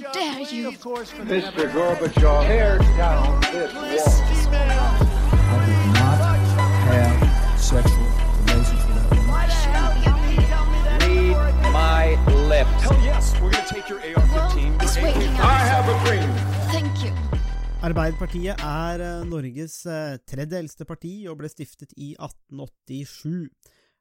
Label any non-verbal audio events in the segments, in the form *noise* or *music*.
Dare you? Mr. Gorbachev, tear down this wall. I did not have sexual relations with that woman. Read my lips. Hell yes, we're gonna take your AR-15. It's your waiting AK-47. I have a dream. Thank you. Arbeiderpartiet er eh, Norges eh, tredje eldste parti og ble stiftet i 1887.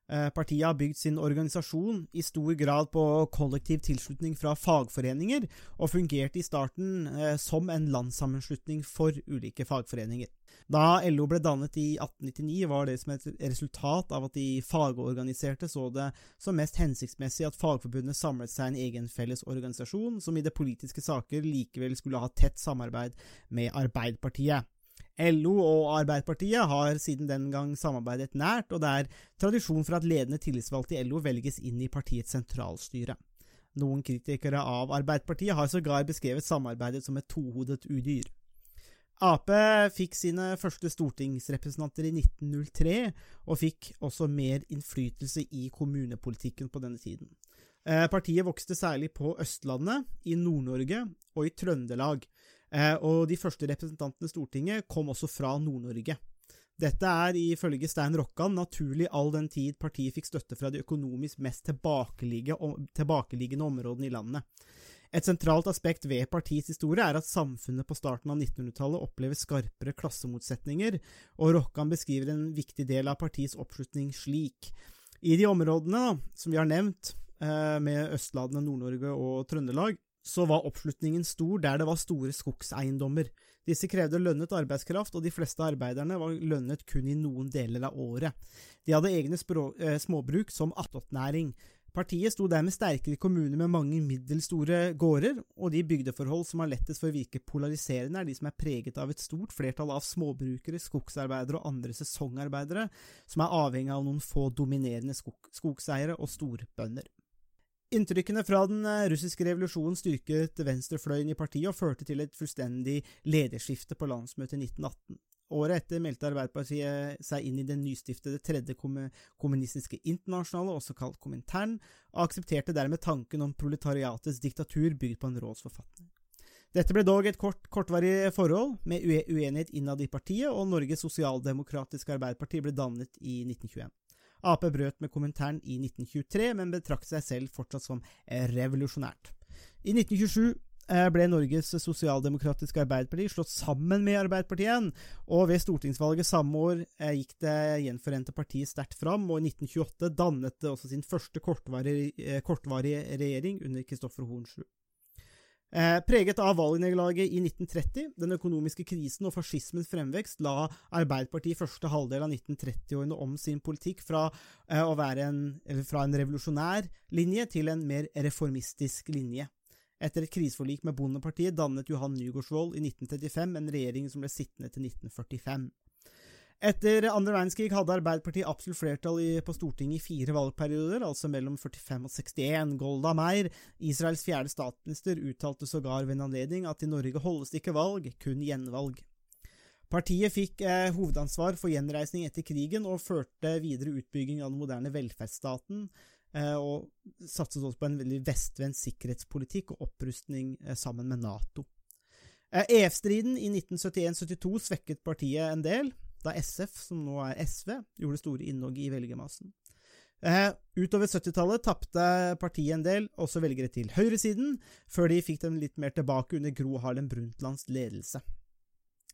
Eh, Partiet har bygd sin organisasjon i stor grad på kollektiv tilslutning fra fagforeninger, og fungerte i starten eh, som en landssammenslutning for ulike fagforeninger. Da LO ble dannet i 1899, var det som et resultat av at de fagorganiserte så det som mest hensiktsmessig at fagforbundet samlet seg en egen felles organisasjon, som i det politiske saker likevel skulle ha tett samarbeid med Arbeiderpartiet. LO og Arbeiderpartiet har siden den gang samarbeidet nært, og det er tradisjon for at ledende tillitsvalgte i LO velges inn i partiets sentralstyre. Noen kritikere av Arbeiderpartiet har sågar beskrevet samarbeidet som et tohodet udyr. Ap fikk sine første stortingsrepresentanter i 1903, og fikk også mer innflytelse i kommunepolitikken på denne tiden. Eh, Partiet vokste særlig på Østlandet, i Nord-Norge og i Trøndelag, og de første representantene i Stortinget kom også fra Nord-Norge. Dette er ifølge Stein Rokkan naturlig all den tid partiet fikk støtte fra de økonomisk mest tilbakeliggende områdene i landet. Et sentralt aspekt ved partiets historie er at samfunnet på starten av 1900-tallet opplever skarpere klassemotsetninger, og Rokkan beskriver en viktig del av partiets oppslutning slik. I de områdene som vi har nevnt, eh, med Østlandet, Nord-Norge og Trøndelag, så var oppslutningen stor der det var store skogseiendommer. Disse krevde lønnet arbeidskraft, og de fleste arbeiderne var lønnet kun i noen deler av året. De hadde egne eh, småbruk som attåtnæring. Partiet sto dermed sterkere i kommuner med mange middelstore gårder, og de bygdeforhold som har lettest for å virke polariserende, er de som er preget av et stort flertall av småbrukere, skogsarbeidere og andre sesongarbeidere, som er avhengig av noen få dominerende skog skogseiere og storbønder. Inntrykkene fra den eh, russiske revolusjonen styrket venstrefløyen i partiet og førte til et fullstendig lederskifte på landsmøtet i 1918. Året etter meldte Arbeiderpartiet seg inn i den nystiftede Tredje kommunistiske internasjonale, også kalt Komintern, og aksepterte dermed tanken om proletariatets diktatur bygd på en rådsforfatning. Dette ble dog et kort, kortvarig forhold, med uenighet innad i partiet, og Norges sosialdemokratiske arbeiderparti ble dannet i 1921. Ap brøt med kommentaren i 1923, men betraktet seg selv fortsatt som revolusjonært. I 1927 ble Norges sosialdemokratiske arbeiderparti slått sammen med Arbeiderpartiet og ved stortingsvalget samme år gikk det gjenforente partiet sterkt fram, og i 1928 dannet det også sin første kortvarige, kortvarige regjering under Kristoffer Hornsrud. Eh, preget av valgnederlaget i 1930, den økonomiske krisen og fascismens fremvekst, la Arbeiderpartiet i første halvdel av 1930-årene om sin politikk fra eh, å være en, fra en revolusjonær linje til en mer reformistisk linje. Etter et kriseforlik med Bondepartiet dannet Johan Nygaardsvold i 1935 en regjering som ble sittende til 1945. Etter andre verdenskrig hadde Arbeiderpartiet absolutt flertall på Stortinget i fire valgperioder, altså mellom 45 og 61. Golda Meir, Israels fjerde statsminister, uttalte sågar ved en anledning at i Norge holdes det ikke valg, kun gjenvalg. Partiet fikk eh, hovedansvar for gjenreisning etter krigen og førte videre utbygging av den moderne velferdsstaten, eh, og satset også på en veldig vestvendt sikkerhetspolitikk og opprustning eh, sammen med Nato. EF-striden i 1971-72 svekket partiet en del, da SF, som nå er SV, gjorde store innhogg i velgermassen. Eh, utover 70-tallet tapte partiet en del, også velgere til høyresiden, før de fikk dem litt mer tilbake under Gro Harlem Brundtlands ledelse.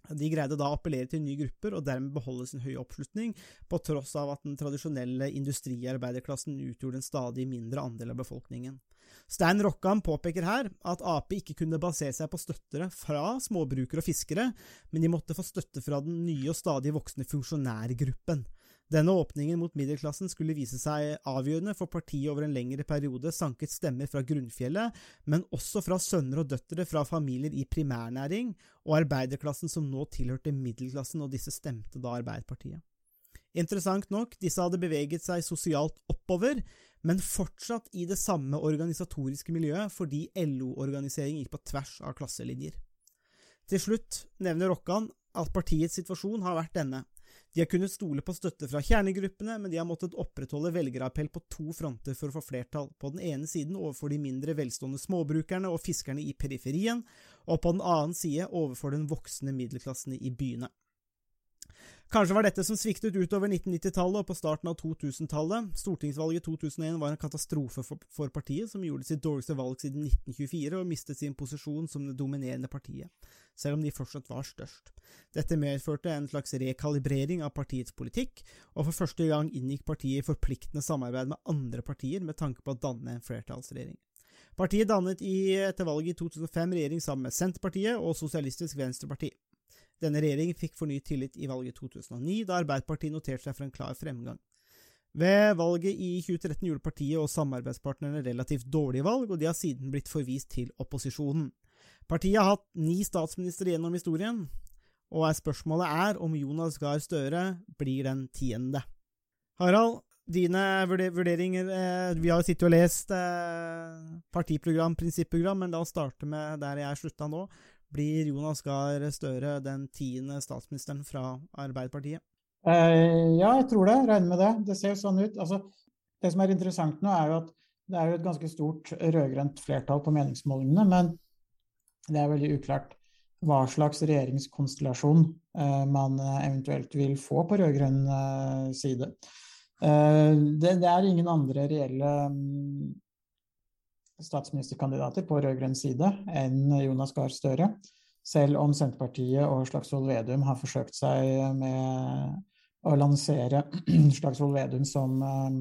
De greide da å appellere til nye grupper og dermed beholde sin høye oppslutning, på tross av at den tradisjonelle industriarbeiderklassen utgjorde en stadig mindre andel av befolkningen. Stein Rokkan påpeker her at Ap ikke kunne basere seg på støttere fra småbrukere og fiskere, men de måtte få støtte fra den nye og stadig voksende funksjonærgruppen. Denne åpningen mot middelklassen skulle vise seg avgjørende for partiet over en lengre periode sanket stemmer fra grunnfjellet, men også fra sønner og døtre fra familier i primærnæring og arbeiderklassen som nå tilhørte middelklassen, og disse stemte da Arbeiderpartiet. Interessant nok, disse hadde beveget seg sosialt oppover, men fortsatt i det samme organisatoriske miljøet fordi LO-organisering gikk på tvers av klasselinjer. Til slutt nevner Rokkan at partiets situasjon har vært denne. De har kunnet stole på støtte fra kjernegruppene, men de har måttet opprettholde velgerappell på to fronter for å få flertall. På den ene siden overfor de mindre velstående småbrukerne og fiskerne i periferien, og på den annen side overfor den voksende middelklassen i byene. Kanskje var dette som sviktet utover 1990-tallet og på starten av 2000-tallet. Stortingsvalget 2001 var en katastrofe for, for, partiet, som gjorde sitt dårligste valg siden 1924 og mistet sin posisjon som det dominerende partiet, selv om de fortsatt var størst. Dette medførte en slags rekalibrering av partiets politikk, og for første gang inngikk partiet i forpliktende samarbeid med andre partier med tanke på å danne en flertallsregjering. Partiet dannet i, etter valget i 2005 regjering sammen med Senterpartiet og Sosialistisk Venstreparti. Denne regjeringen fikk fornyet tillit i valget 2009, da Arbeiderpartiet noterte seg for en klar fremgang. Ved valget i 2013 gjorde partiet og samarbeidspartnerne relativt dårlige valg, og de har siden blitt forvist til opposisjonen. Partiet har hatt ni statsministre gjennom historien, og spørsmålet er om Jonas Gahr Støre blir den tiende. Harald, dine vurderinger eh, Vi har jo sittet og lest eh, partiprogram, prinsipprogram, men la oss starte med der jeg slutta nå. Blir Jonas Gahr Støre den tiende statsministeren fra Arbeiderpartiet? Eh, ja, jeg tror det. Regner med det. Det ser jo sånn ut. Altså, det som er interessant nå, er jo at det er jo et ganske stort rød-grønt flertall på meningsmålingene, men det er veldig uklart hva slags regjeringskonstellasjon eh, man eventuelt vil få på rød-grønn eh, side. Eh, det, det, er ingen andre reelle um, statsministerkandidater på rød-grønn side enn Jonas Gahr Støre. Selv om Senterpartiet og Slagsvold Vedum har forsøkt seg med å lansere *clears throat* Slagsvold Vedum som, eh,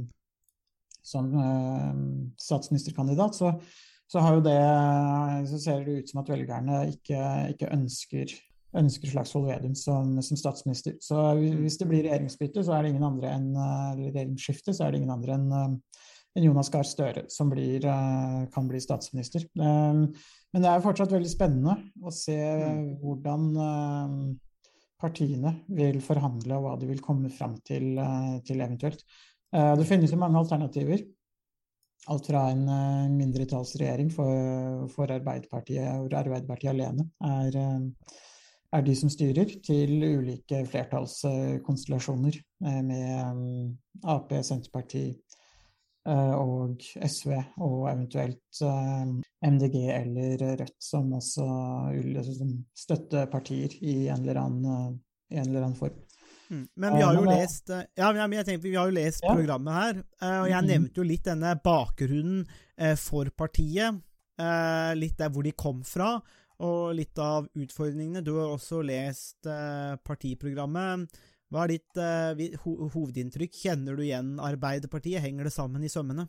som uh, statsministerkandidat, så, så, det, så, ser det ut som at velgerne ikke, ikke ønsker, ønsker Slagsvold Vedum som, som, statsminister. Så hvis det blir regjeringsbytte, så er det ingen andre enn, eller regjeringsskifte, så er det ingen andre enn enn Jonas Gahr Støre, som blir, eh, kan bli statsminister. Ehm, men det er fortsatt veldig spennende å se mm. hvordan eh, partiene vil forhandle, og hva de vil komme fram til, eh, til eventuelt. Det finnes jo mange alternativer. Alt fra en mindretallsregjering for, for Arbeiderpartiet, hvor Arbeiderpartiet alene er, er de som styrer, til ulike flertallskonstellasjoner med Ap, Senterpartiet, og SV, og eventuelt eh, MDG eller Rødt som også som støttepartier i en eller annen, en eller annen form. Mm. Men vi har jo lest ja, tenker, vi har jo lest ja. programmet her, eh, og jeg mm-hmm. nevnte jo litt denne bakgrunnen for partiet. Litt der hvor de kom fra, og litt av utfordringene. Du har også lest partiprogrammet. Hva er ditt uh, ho hovedinntrykk? Kjenner du igjen Arbeiderpartiet? Henger det sammen i sømmene?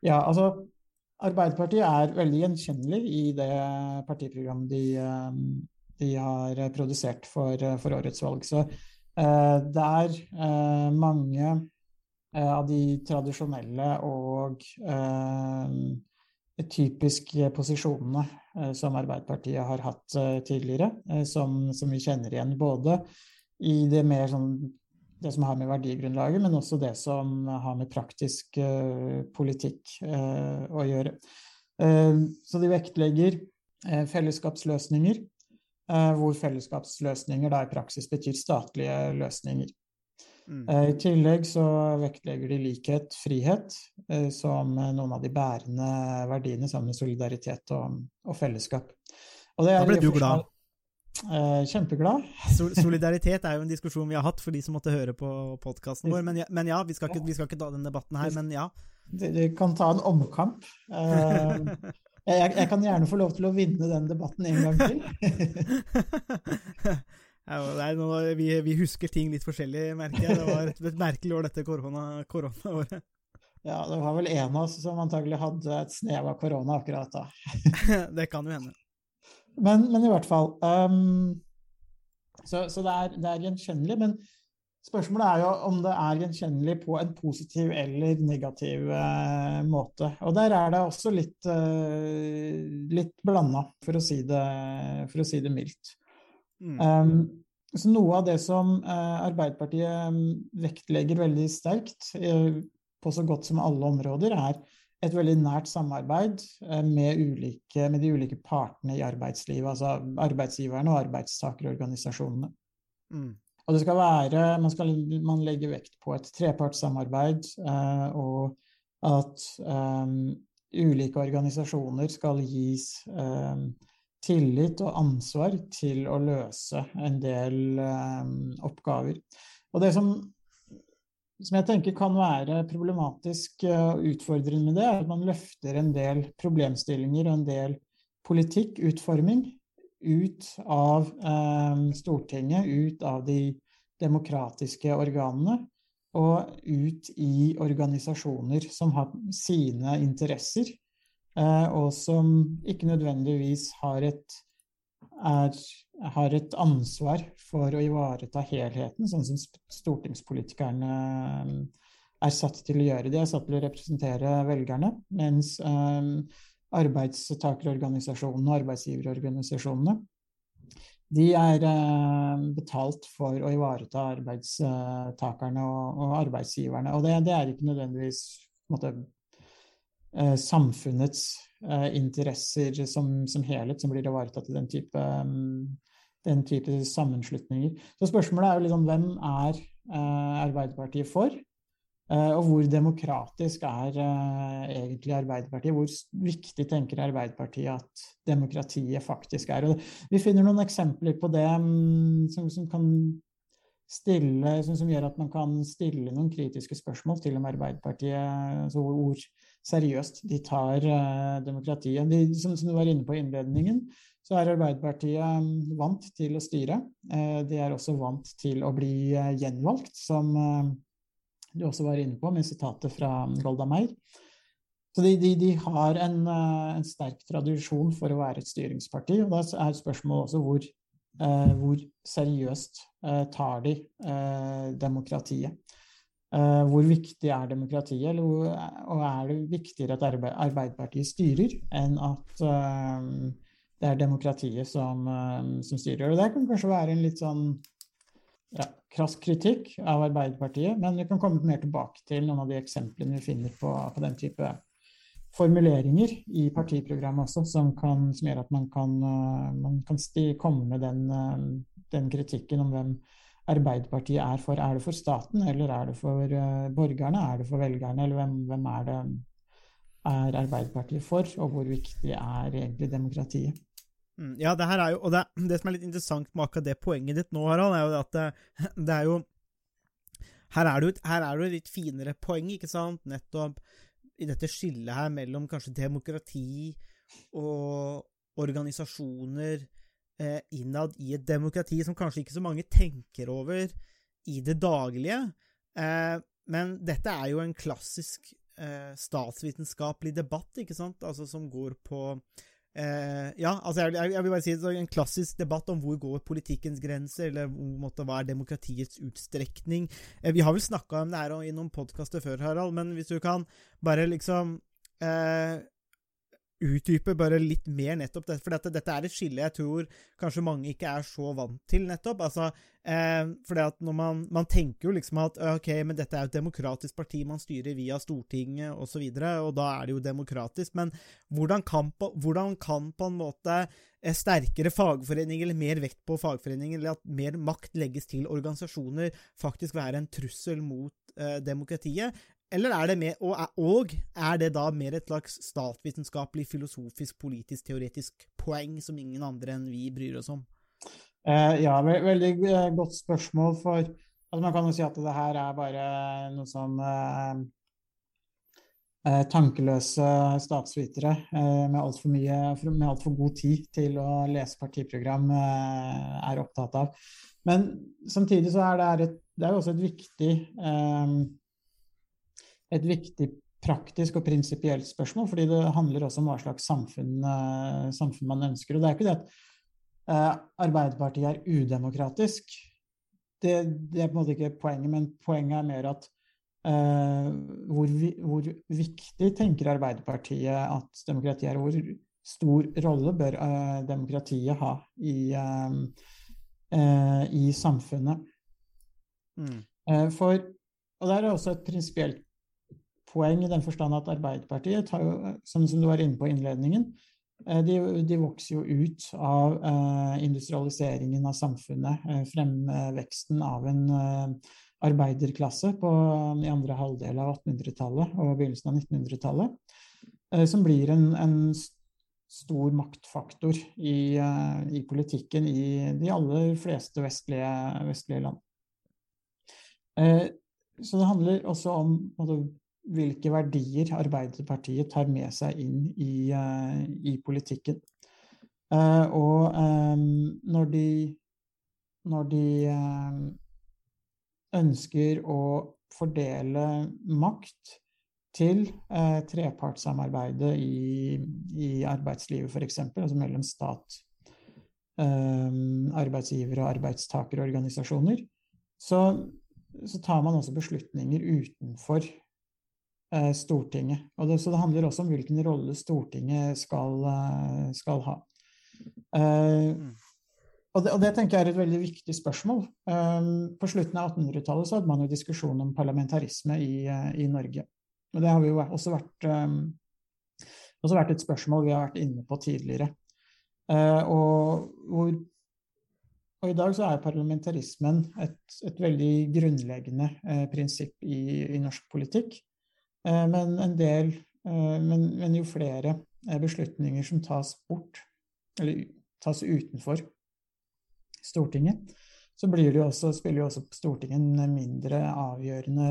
Ja, altså Arbeiderpartiet er veldig gjenkjennelig i det partiprogrammet de, uh, de har produsert for, uh, for, årets valg. Så det er mange av de tradisjonelle og typiske posisjonene som Arbeiderpartiet har hatt tidligere, som, som vi kjenner igjen. Både i det mer sånn det som har med verdigrunnlaget, men også det som har med praktisk uh, politikk uh, å gjøre. Uh, så de vektlegger fellesskapsløsninger, hvor fellesskapsløsninger da i praksis betyr statlige løsninger. Mm. I tillegg så vektlegger de likhet, frihet, som noen av de bærende verdiene sammen med solidaritet og, og fellesskap. Og da ble du glad? Eh, kjempeglad. Solidaritet er jo en diskusjon vi har hatt for de som måtte høre på podkasten vår. Men ja, men ja vi, skal ikke, vi, skal ikke, ta den debatten her, men ja. Dere kan ta en omkamp. Eh, jeg, jeg, kan gjerne få lov til å vinne den debatten en gang til. *laughs* ja, noe, vi, vi, husker ting litt forskjellig, merker jeg. Det var et, et merkelig år, dette koronaåret. Korona ja, det var vel en av oss som antagelig hadde et snev av korona akkurat da. *laughs* det kan jo hende. Men, men, i hvert fall um, Så, så det, er, det, er, gjenkjennelig. Men spørsmålet er jo om det er gjenkjennelig på en positiv eller negativ uh, måte. Og der er det også litt, uh, litt blanda, for, si for, å si det mildt. Mm. Um, så noe av det som uh, Arbeiderpartiet vektlegger veldig sterkt på så godt som alle områder, er et veldig nært samarbeid eh, med, ulike, med, de ulike partene i arbeidslivet, altså arbeidsgiverne og arbeidstakerorganisasjonene. Mm. Og det skal være, man, skal, man legger vekt på et trepartssamarbeid, eh, og at eh, ulike organisasjoner skal gis eh, tillit og ansvar til å løse en del um, oppgaver. Og det som, som, jeg tenker kan være problematisk og utfordrende med det, er at man løfter en del problemstillinger og en del politikkutforming ut av Stortinget, ut av de demokratiske organene og ut i organisasjoner som har sine interesser, eh, og som ikke nødvendigvis har et, er, har et ansvar for å ivareta helheten, sånn som stortingspolitikerne eh, er satt til å gjøre. De er satt til å representere velgerne, mens eh, arbeidstakerorganisasjonene og arbeidsgiverorganisasjonene de er eh, betalt for å ivareta arbeidstakerne og, arbeidsgiverne. Og det, det er ikke nødvendigvis måte, samfunnets interesser som, som, helhet som blir ivaretatt i den type, den type, sammenslutninger. Så spørsmålet er jo liksom hvem er Arbeiderpartiet for? Eh, og hvor demokratisk er uh, egentlig Arbeiderpartiet? Hvor viktig tenker Arbeiderpartiet at demokratiet faktisk er? Og vi finner noen eksempler på det um, som, som, kan stille, som, som, gjør at man kan stille noen kritiske spørsmål til om Arbeiderpartiet altså hvor seriøst de tar uh, demokratiet. De, som, som, du var inne på i innledningen, så er Arbeiderpartiet um, vant til å styre. de er også vant til å bli gjenvalgt som du også var inne på, med sitatet fra Golda Meir. Så de, de, de har en, eh, en, sterk tradisjon for å være et styringsparti. og Da er spørsmålet også hvor, eh, hvor seriøst eh, tar de eh, demokratiet. Eh, hvor viktig er demokratiet, eller, og er det viktigere at Arbeiderpartiet styrer, enn at eh, det er demokratiet som, som styrer? Og Det kan kanskje være en litt sånn ja, krass kritikk av Arbeiderpartiet, men vi kan komme mer tilbake til noen av de eksemplene vi finner på, på den type formuleringer i partiprogrammet også, som, kan, som gjør at man kan, uh, man kan sti, komme med den, uh, den, kritikken om hvem Arbeiderpartiet er for. Er det for staten, eller er det for borgerne? Er det for velgerne, eller hvem, hvem er det er Arbeiderpartiet for, og hvor viktig er egentlig demokratiet? Mm, ja, det her er jo Og det, det, som er litt interessant med akkurat det poenget ditt nå, Harald, er jo at det, *laughs* det er jo er, her er det jo et litt finere poeng, ikke sant? Nettopp i dette skillet her mellom kanskje demokrati og organisasjoner eh, innad i et demokrati som kanskje ikke så mange tenker over i det daglige. Eh, men dette er jo en klassisk eh, statsvitenskapelig debatt, ikke sant? Altså som går på Eh, ja, altså jeg, jeg, vil bare si En klassisk debatt om hvor går politikkens grenser, eller måtte, hva er demokratiets utstrekning. Eh, vi har vel snakka om det her i noen podkaster før, Harald, men hvis du kan bare liksom eh, utdype bare litt mer nettopp dette. for dette, dette, er et skille jeg tror kanskje mange ikke er så vant til, nettopp. Altså, eh, for at når man, man, tenker jo liksom at ok, men dette er jo et demokratisk parti, man styrer via Stortinget osv., og, så videre, og da er det jo demokratisk, men hvordan kan, hvordan kan på en måte eh, sterkere fagforeninger, eller mer vekt på fagforeninger, eller at mer makt legges til organisasjoner, faktisk være en trussel mot eh, demokratiet? Eller er det mer, og, og, er det da mer et slags statsvitenskapelig, filosofisk, politisk, teoretisk poeng som ingen andre enn vi bryr oss om? Eh, ja, ve veldig eh, godt spørsmål. For altså man kan jo si at det her er bare noe som eh, eh tankeløse statsvitere eh, med altfor altfor god tid til å lese partiprogram eh, er opptatt av. Men samtidig så er det, et, det er også et viktig eh, et viktig praktisk og prinsipielt spørsmål, fordi det handler også om hva slags samfunn, uh, samfunn man ønsker. Og det er ikke det at uh, Arbeiderpartiet er udemokratisk. Det, det, er på en måte ikke poenget, men poenget er mer at uh, hvor, vi, hvor, viktig tenker Arbeiderpartiet at demokratiet er, hvor stor rolle bør demokratiet ha i, i samfunnet. Mm. For, og det er også et prinsipielt poeng i den forstand at Arbeiderpartiet jo, som, som du var inne på i innledningen, eh, de, de, vokser jo ut av eh, industrialiseringen av samfunnet, eh, fremveksten av en arbeiderklasse på, i andre halvdel av 1800-tallet og begynnelsen av 1900-tallet, eh, som blir en, en, stor maktfaktor i, i, politikken i de aller fleste vestlige, vestlige land. Så det handler også om altså, hvilke verdier Arbeiderpartiet tar med seg inn i, uh, i politikken. og um, når de, når de ønsker å fordele makt til eh, trepartssamarbeidet i, i arbeidslivet, f.eks., altså mellom stat, eh, arbeidsgiver- og arbeidstakerorganisasjoner, så, så, tar man også beslutninger utenfor eh, Stortinget. Det, så det handler også om hvilken rolle Stortinget skal, eh, skal ha. Eh, mm. Og det, og det, tenker jeg er et veldig viktig spørsmål. På slutten av 1800-tallet så hadde man jo diskusjon om parlamentarisme i, i Norge. Og det har jo også vært, også vært, et spørsmål vi har vært inne på tidligere. Og, hvor, og, i dag så er parlamentarismen et, et veldig grunnleggende prinsipp i, i, norsk politikk. Uh, men en del men, men, jo flere beslutninger som tas bort, eller tas utenfor Stortinget, så jo også, spiller jo også Stortinget en mindre avgjørende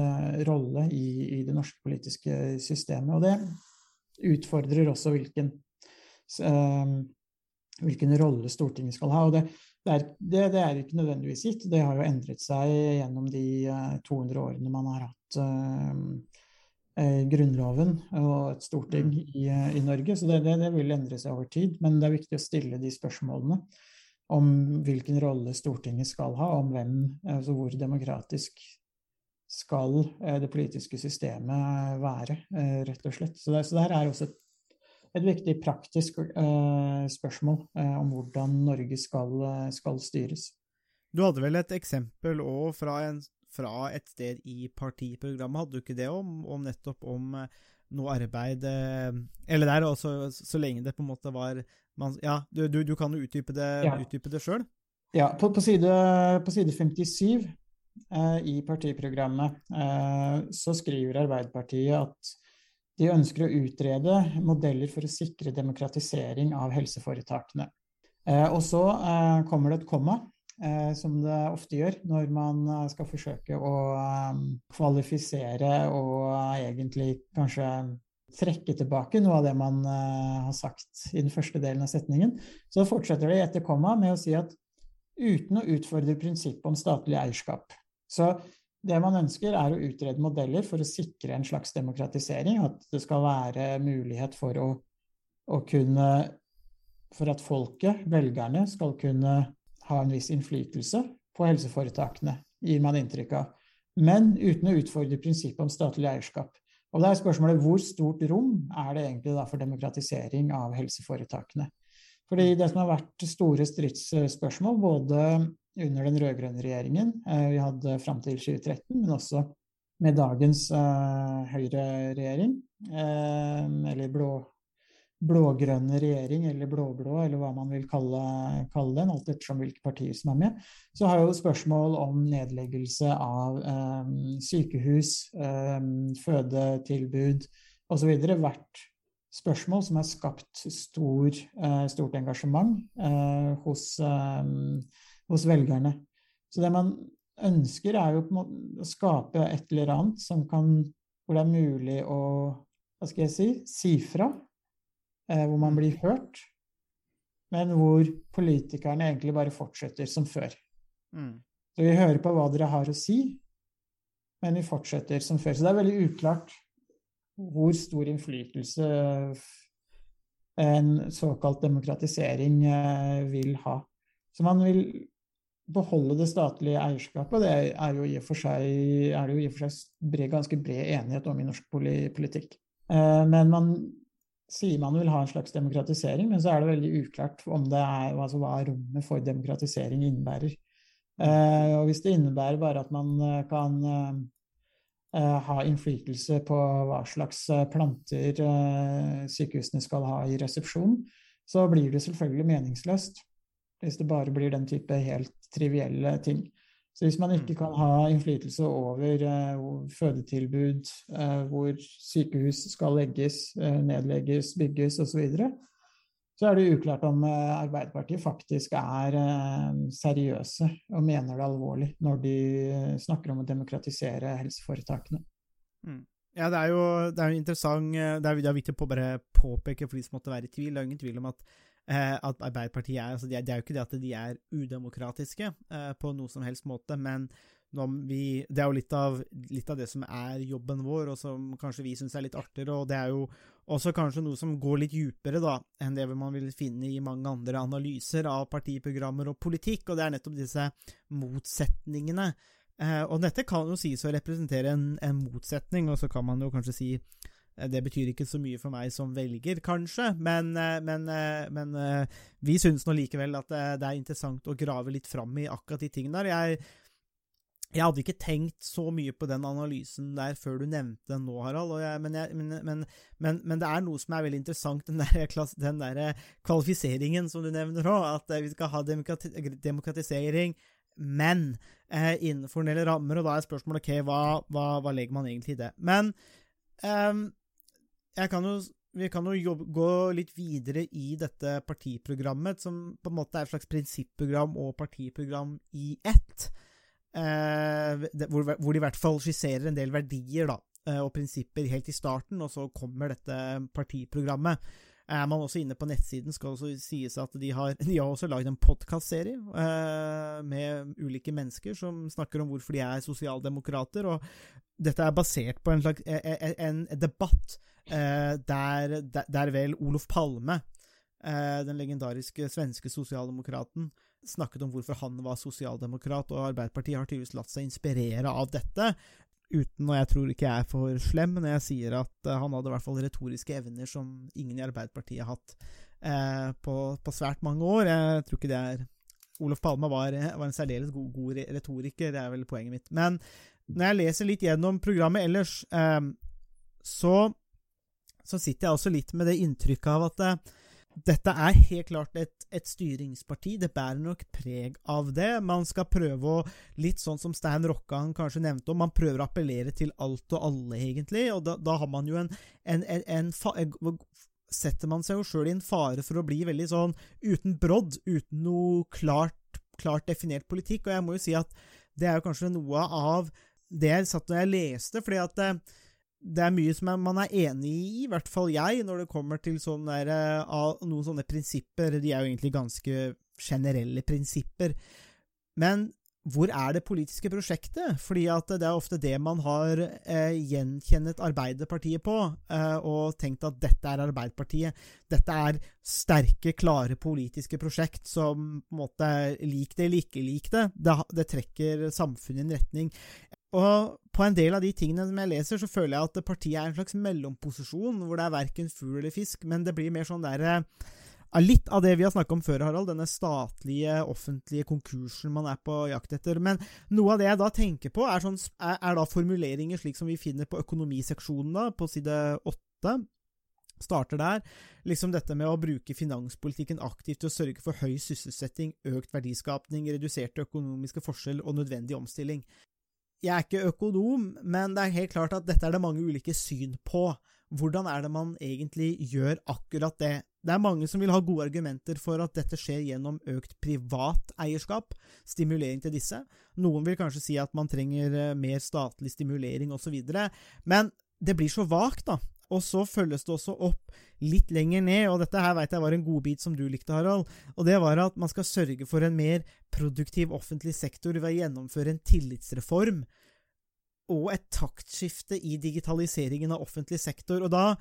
rolle i, i, det norske politiske systemet. Og det utfordrer også hvilken, hvilken rolle Stortinget skal ha. Og det, det, er, det, det, er, ikke nødvendigvis gitt. Det har jo endret seg gjennom de uh, eh, 200 årene man har hatt uh, Grunnloven og et storting mm. i, i Norge. Så det, det vil endre seg over tid. Men det er viktig å stille de spørsmålene om hvilken rolle Stortinget skal ha, om hvem, altså hvor demokratisk skal eh, det politiske systemet være, eh, rett og slett. Så det, så det her er også et, et viktig praktisk uh, spørsmål uh, om hvordan Norge skal, skal, styres. Du hadde vel et eksempel òg fra, fra, et sted i partiprogrammet, hadde du ikke det om, om nettopp om noe arbeid Eller der også, så lenge det på en måte var man, ja, du, du, du, kan jo utdype det, ja. utdype det sjøl? Ja, på, på, side, på, side, 57 eh, i partiprogrammet eh, så skriver Arbeiderpartiet at de ønsker å utrede modeller for å sikre demokratisering av helseforetakene. Eh, og så eh, kommer det et komma, eh, som det ofte gjør når man eh, skal forsøke å kvalifisere og egentlig kanskje trekke tilbake noe av det man har sagt i den første delen av setningen. Så fortsetter det etter komma med å si at uten å utfordre prinsippet om statlig eierskap. Så det man ønsker, er å utrede modeller for å sikre en slags demokratisering. At det skal være mulighet for å, å kunne For at folket, velgerne, skal kunne ha en viss innflytelse på helseforetakene, gir man inntrykk av. Men uten å utfordre prinsippet om statlig eierskap. Og da er spørsmålet hvor stort rom er det egentlig for demokratisering av helseforetakene? Fordi det som har vært store stridsspørsmål både under den rød-grønne regjeringen eh, vi hadde fram til 2013, men også med dagens uh, høyreregjering, uh, eller blå, blå-grønne regjering, eller blå-blå, eller hva man vil kalle, kalle den, alt ettersom hvilke partier som er med, så har jo spørsmål om nedleggelse av eh, sykehus, eh, fødetilbud osv. vært spørsmål som har skapt stor, eh, stort engasjement uh, hos, um, hos, velgerne. Så det man ønsker, er jo å skape et eller annet som kan, hvor det er mulig å hva skal jeg si, si fra Eh, hvor man blir hørt, men hvor politikerne egentlig bare fortsetter som før. Mm. Så vi hører på hva dere har å si, men vi fortsetter som før. Så det er veldig uklart hvor stor innflytelse en såkalt demokratisering eh, vil ha. Så man vil beholde det statlige eierskapet, det er jo i og for seg, er det jo i og for seg bred, ganske bred enighet om i norsk politikk. Eh, men man sier man vil ha en slags demokratisering, men så er det veldig uklart om det er, altså hva rommet for demokratisering innebærer. Eh, og hvis det innebærer bare at man eh, kan eh, ha innflytelse på hva slags eh, planter eh, sykehusene skal ha i resepsjon, så blir det selvfølgelig meningsløst. Hvis det bare blir den type helt trivielle ting. Så hvis man ikke kan ha innflytelse over eh, fødetilbud, eh, hvor sykehus skal legges, eh, nedlegges, bygges osv., så, videre, så er det uklart om eh, Arbeiderpartiet faktisk er eh, seriøse og mener det alvorlig når de eh, snakker om å demokratisere helseforetakene. Ja, det er jo, det er jo interessant Det er, det er viktig å bare påpeke for de som måtte være i tvil. Det er ingen tvil om at, at Arbeiderpartiet er altså det, det er jo ikke det at de er udemokratiske eh, på noe som helst måte, men vi, det er jo litt av, litt av det som er jobben vår, og som kanskje vi syns er litt artigere. Og det er jo også kanskje noe som går litt djupere da, enn det man vil finne i mange andre analyser av partiprogrammer og politikk, og det er nettopp disse motsetningene. Eh, og dette kan jo sies å representere en, en motsetning, og så kan man jo kanskje si eh, det betyr ikke så mye for meg som velger, kanskje, men, eh, men, eh, men eh, vi syns nå likevel at det, er interessant å grave litt fram i akkurat de tingene der. Jeg, jeg hadde ikke tenkt så mye på den analysen der før du nevnte den nå, Harald, jeg, men, jeg, men, men, men, det er noe som er veldig interessant, den der, den der kvalifiseringen som du nevner òg, at vi skal ha demokrati demokratisering, men eh, innenfor en del rammer, og da er spørsmålet ok, hva, hva, hva legger man egentlig i det? Men eh, jeg kan jo vi kan jo jobbe, gå litt videre i dette partiprogrammet, som på en måte er et slags prinsipprogram og partiprogram i ett. Eh, hvor, hvor, de i hvert fall skisserer en del verdier da, eh, og prinsipper helt i starten, og så kommer dette partiprogrammet. Er man også inne på nettsiden, skal også sies at de har, de har også lagd en podkastserie eh, med ulike mennesker som snakker om hvorfor de er sosialdemokrater. og Dette er basert på en, slags, en, e, en debatt der, der, der, vel Olof Palme, eh, den legendariske svenske sosialdemokraten, snakket om hvorfor han var sosialdemokrat, og Arbeiderpartiet har tydeligvis latt seg inspirere av dette uten, og jeg tror ikke jeg er for slem når jeg sier at uh, han hadde i hvert fall retoriske evner som ingen i Arbeiderpartiet har hatt på, på, svært mange år. Jeg tror ikke det er Olof Palme var, var en særdeles god, god, retoriker, det er vel poenget mitt. Men når jeg leser litt gjennom programmet ellers, eh, så, så, sitter jeg også litt med det inntrykket av at dette er helt klart et, et, styringsparti. Det bærer nok preg av det. Man skal prøve å Litt sånn som Stein Rokkan kanskje nevnte om, man prøver å appellere til alt og alle, egentlig. Og da, da har man jo en, en, en, en Setter man seg jo sjøl i en fare for å bli veldig sånn uten brodd, uten noe klart, klart definert politikk. Og jeg må jo si at det er jo kanskje noe av det jeg satt når jeg leste, fordi at eh, det er mye som man er enig i, i hvert fall jeg, når det kommer til sånne der, uh, noen sånne prinsipper. De er jo egentlig ganske generelle prinsipper. Men hvor er det politiske prosjektet? Fordi at det er ofte det man har eh, gjenkjennet Arbeiderpartiet på, eh, og tenkt at dette er Arbeiderpartiet. Dette er sterke, klare politiske prosjekt som på en måte lik det eller ikke lik det. Det, det trekker samfunnet i en retning. Og på en del av de tingene som jeg leser, så føler jeg at partiet er en slags mellomposisjon, hvor det er verken fugl eller fisk, men det blir mer sånn derre Litt av det vi har snakket om før, Harald, denne statlige, offentlige konkursen man er på jakt etter. Men noe av det jeg da tenker på, er, sånn, er, da formuleringer slik som vi finner på økonomiseksjonen, da, på side åtte. Starter der. Liksom dette med å bruke finanspolitikken aktivt til å sørge for høy sysselsetting, økt verdiskapning, reduserte økonomiske forskjeller og nødvendig omstilling. Jeg er ikke økonom, men det er helt klart at dette er det mange ulike syn på. Hvordan er det man egentlig gjør akkurat det? Det er mange som vil ha gode argumenter for at dette skjer gjennom økt privat eierskap, stimulering til disse. Noen vil kanskje si at man trenger eh, mer statlig stimulering osv., men det blir så vagt, da. Og så følges det også opp litt lenger ned, og dette her veit jeg var en godbit som du likte, Harald, og det var at man skal sørge for en mer produktiv offentlig sektor ved å gjennomføre en tillitsreform og et taktskifte i digitaliseringen av offentlig sektor. Og da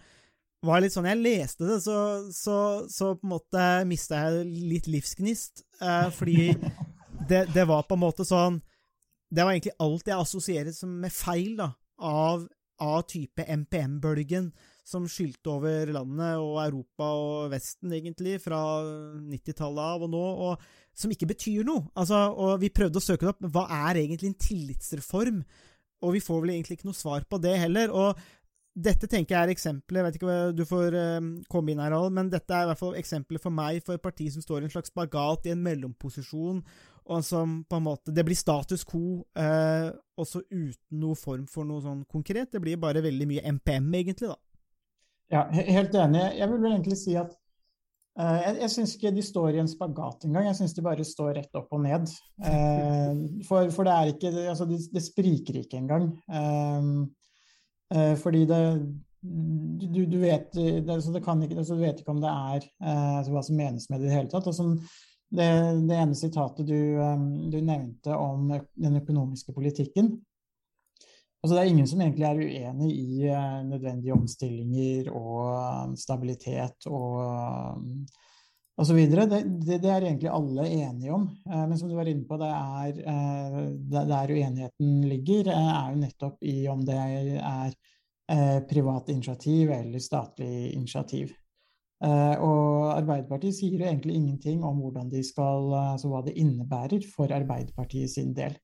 var det litt sånn Jeg leste det, så, så, så på en måte mista jeg litt livsgnist, eh, fordi *laughs* det, det, var på en måte sånn Det var egentlig alt jeg assosierer med feil, da, av av type MPM-bølgen som skylte over landet og Europa og Vesten, egentlig, fra 90-tallet av og nå, og som ikke betyr noe. Altså, og vi prøvde å søke det opp, men hva er egentlig en tillitsreform? Og vi får vel egentlig ikke noe svar på det heller. Og dette tenker jeg er eksempler, jeg vet ikke hva du får uh, komme inn her, men dette er i hvert fall eksempler for meg for et parti som står i en slags spagat i en mellomposisjon, og som på en måte Det blir status quo, eh, også uten noe form for noe sånn konkret. Det blir bare veldig mye MPM, egentlig, da. Ja, helt enig. Jeg vil vel egentlig si at eh, jeg, jeg syns ikke de står i en spagat engang. Jeg syns de bare står rett opp og ned. for, for, det er ikke Altså, det, det spriker ikke engang. Uh, Eh, fordi det du, du, vet, det, altså det ikke, altså du, vet, ikke, om det er eh, altså hva som menes med det i det hele tatt. Og det, det, ene sitatet du, um, du, nevnte om den økonomiske politikken altså Det er ingen som egentlig er uenig i nødvendige omstillinger og um, stabilitet og um, osv. Det, det, det er egentlig alle enige om. Uh, men som du var inne på, det er der uenigheten ligger, er jo nettopp i om det er Eh, privat initiativ eller statlig initiativ. Eh, og Arbeiderpartiet sier jo egentlig ingenting om hvordan de skal, altså hva det innebærer for Arbeiderpartiet sin del.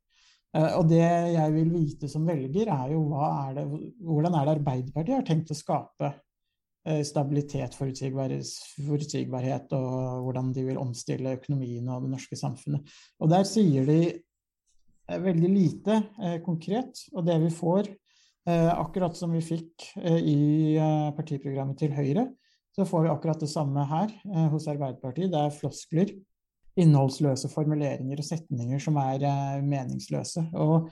Eh, og det jeg vil vite som velger, er jo er det, hvordan er det Arbeiderpartiet har tenkt å skape stabilitet, forutsigbarhet, og hvordan de vil omstille økonomien og det norske samfunnet. Og der sier de veldig lite konkret. Og det vi får, Eh, akkurat som vi fikk eh, i eh, partiprogrammet til Høyre, så får vi akkurat det samme her hos Arbeiderpartiet. Det er floskler, innholdsløse formuleringer og setninger som er meningsløse. Og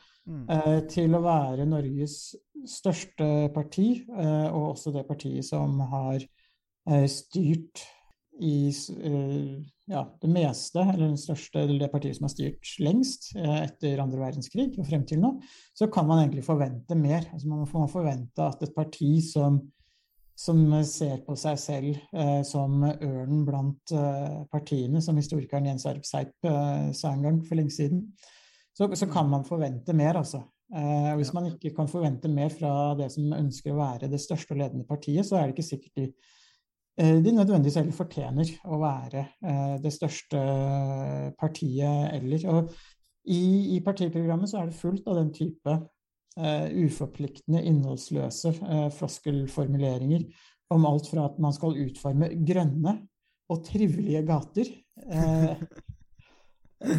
eh, til å være Norges største parti, og også det partiet som har styrt i ja, det meste, eller den største, eller det partiet som har styrt lengst eh, etter andre verdenskrig og frem til nå, så kan man egentlig forvente mer. Altså man må forvente at et parti som, som ser på seg selv eh, som ørnen blant eh, partiene, som historikeren Jens Arp Seip eh, sa en gang for lenge siden, så, så kan man forvente mer, altså. Eh, hvis man ikke kan forvente mer fra det som ønsker å være det største og ledende partiet, så er det ikke sikkert de Eh, de nødvendigvis heller fortjener å være eh, det største partiet eller. Og i, i partiprogrammet så er det fullt av den type uforpliktende, innholdsløse uh, floskelformuleringer om alt fra at man skal utforme grønne og trivelige gater. Uh,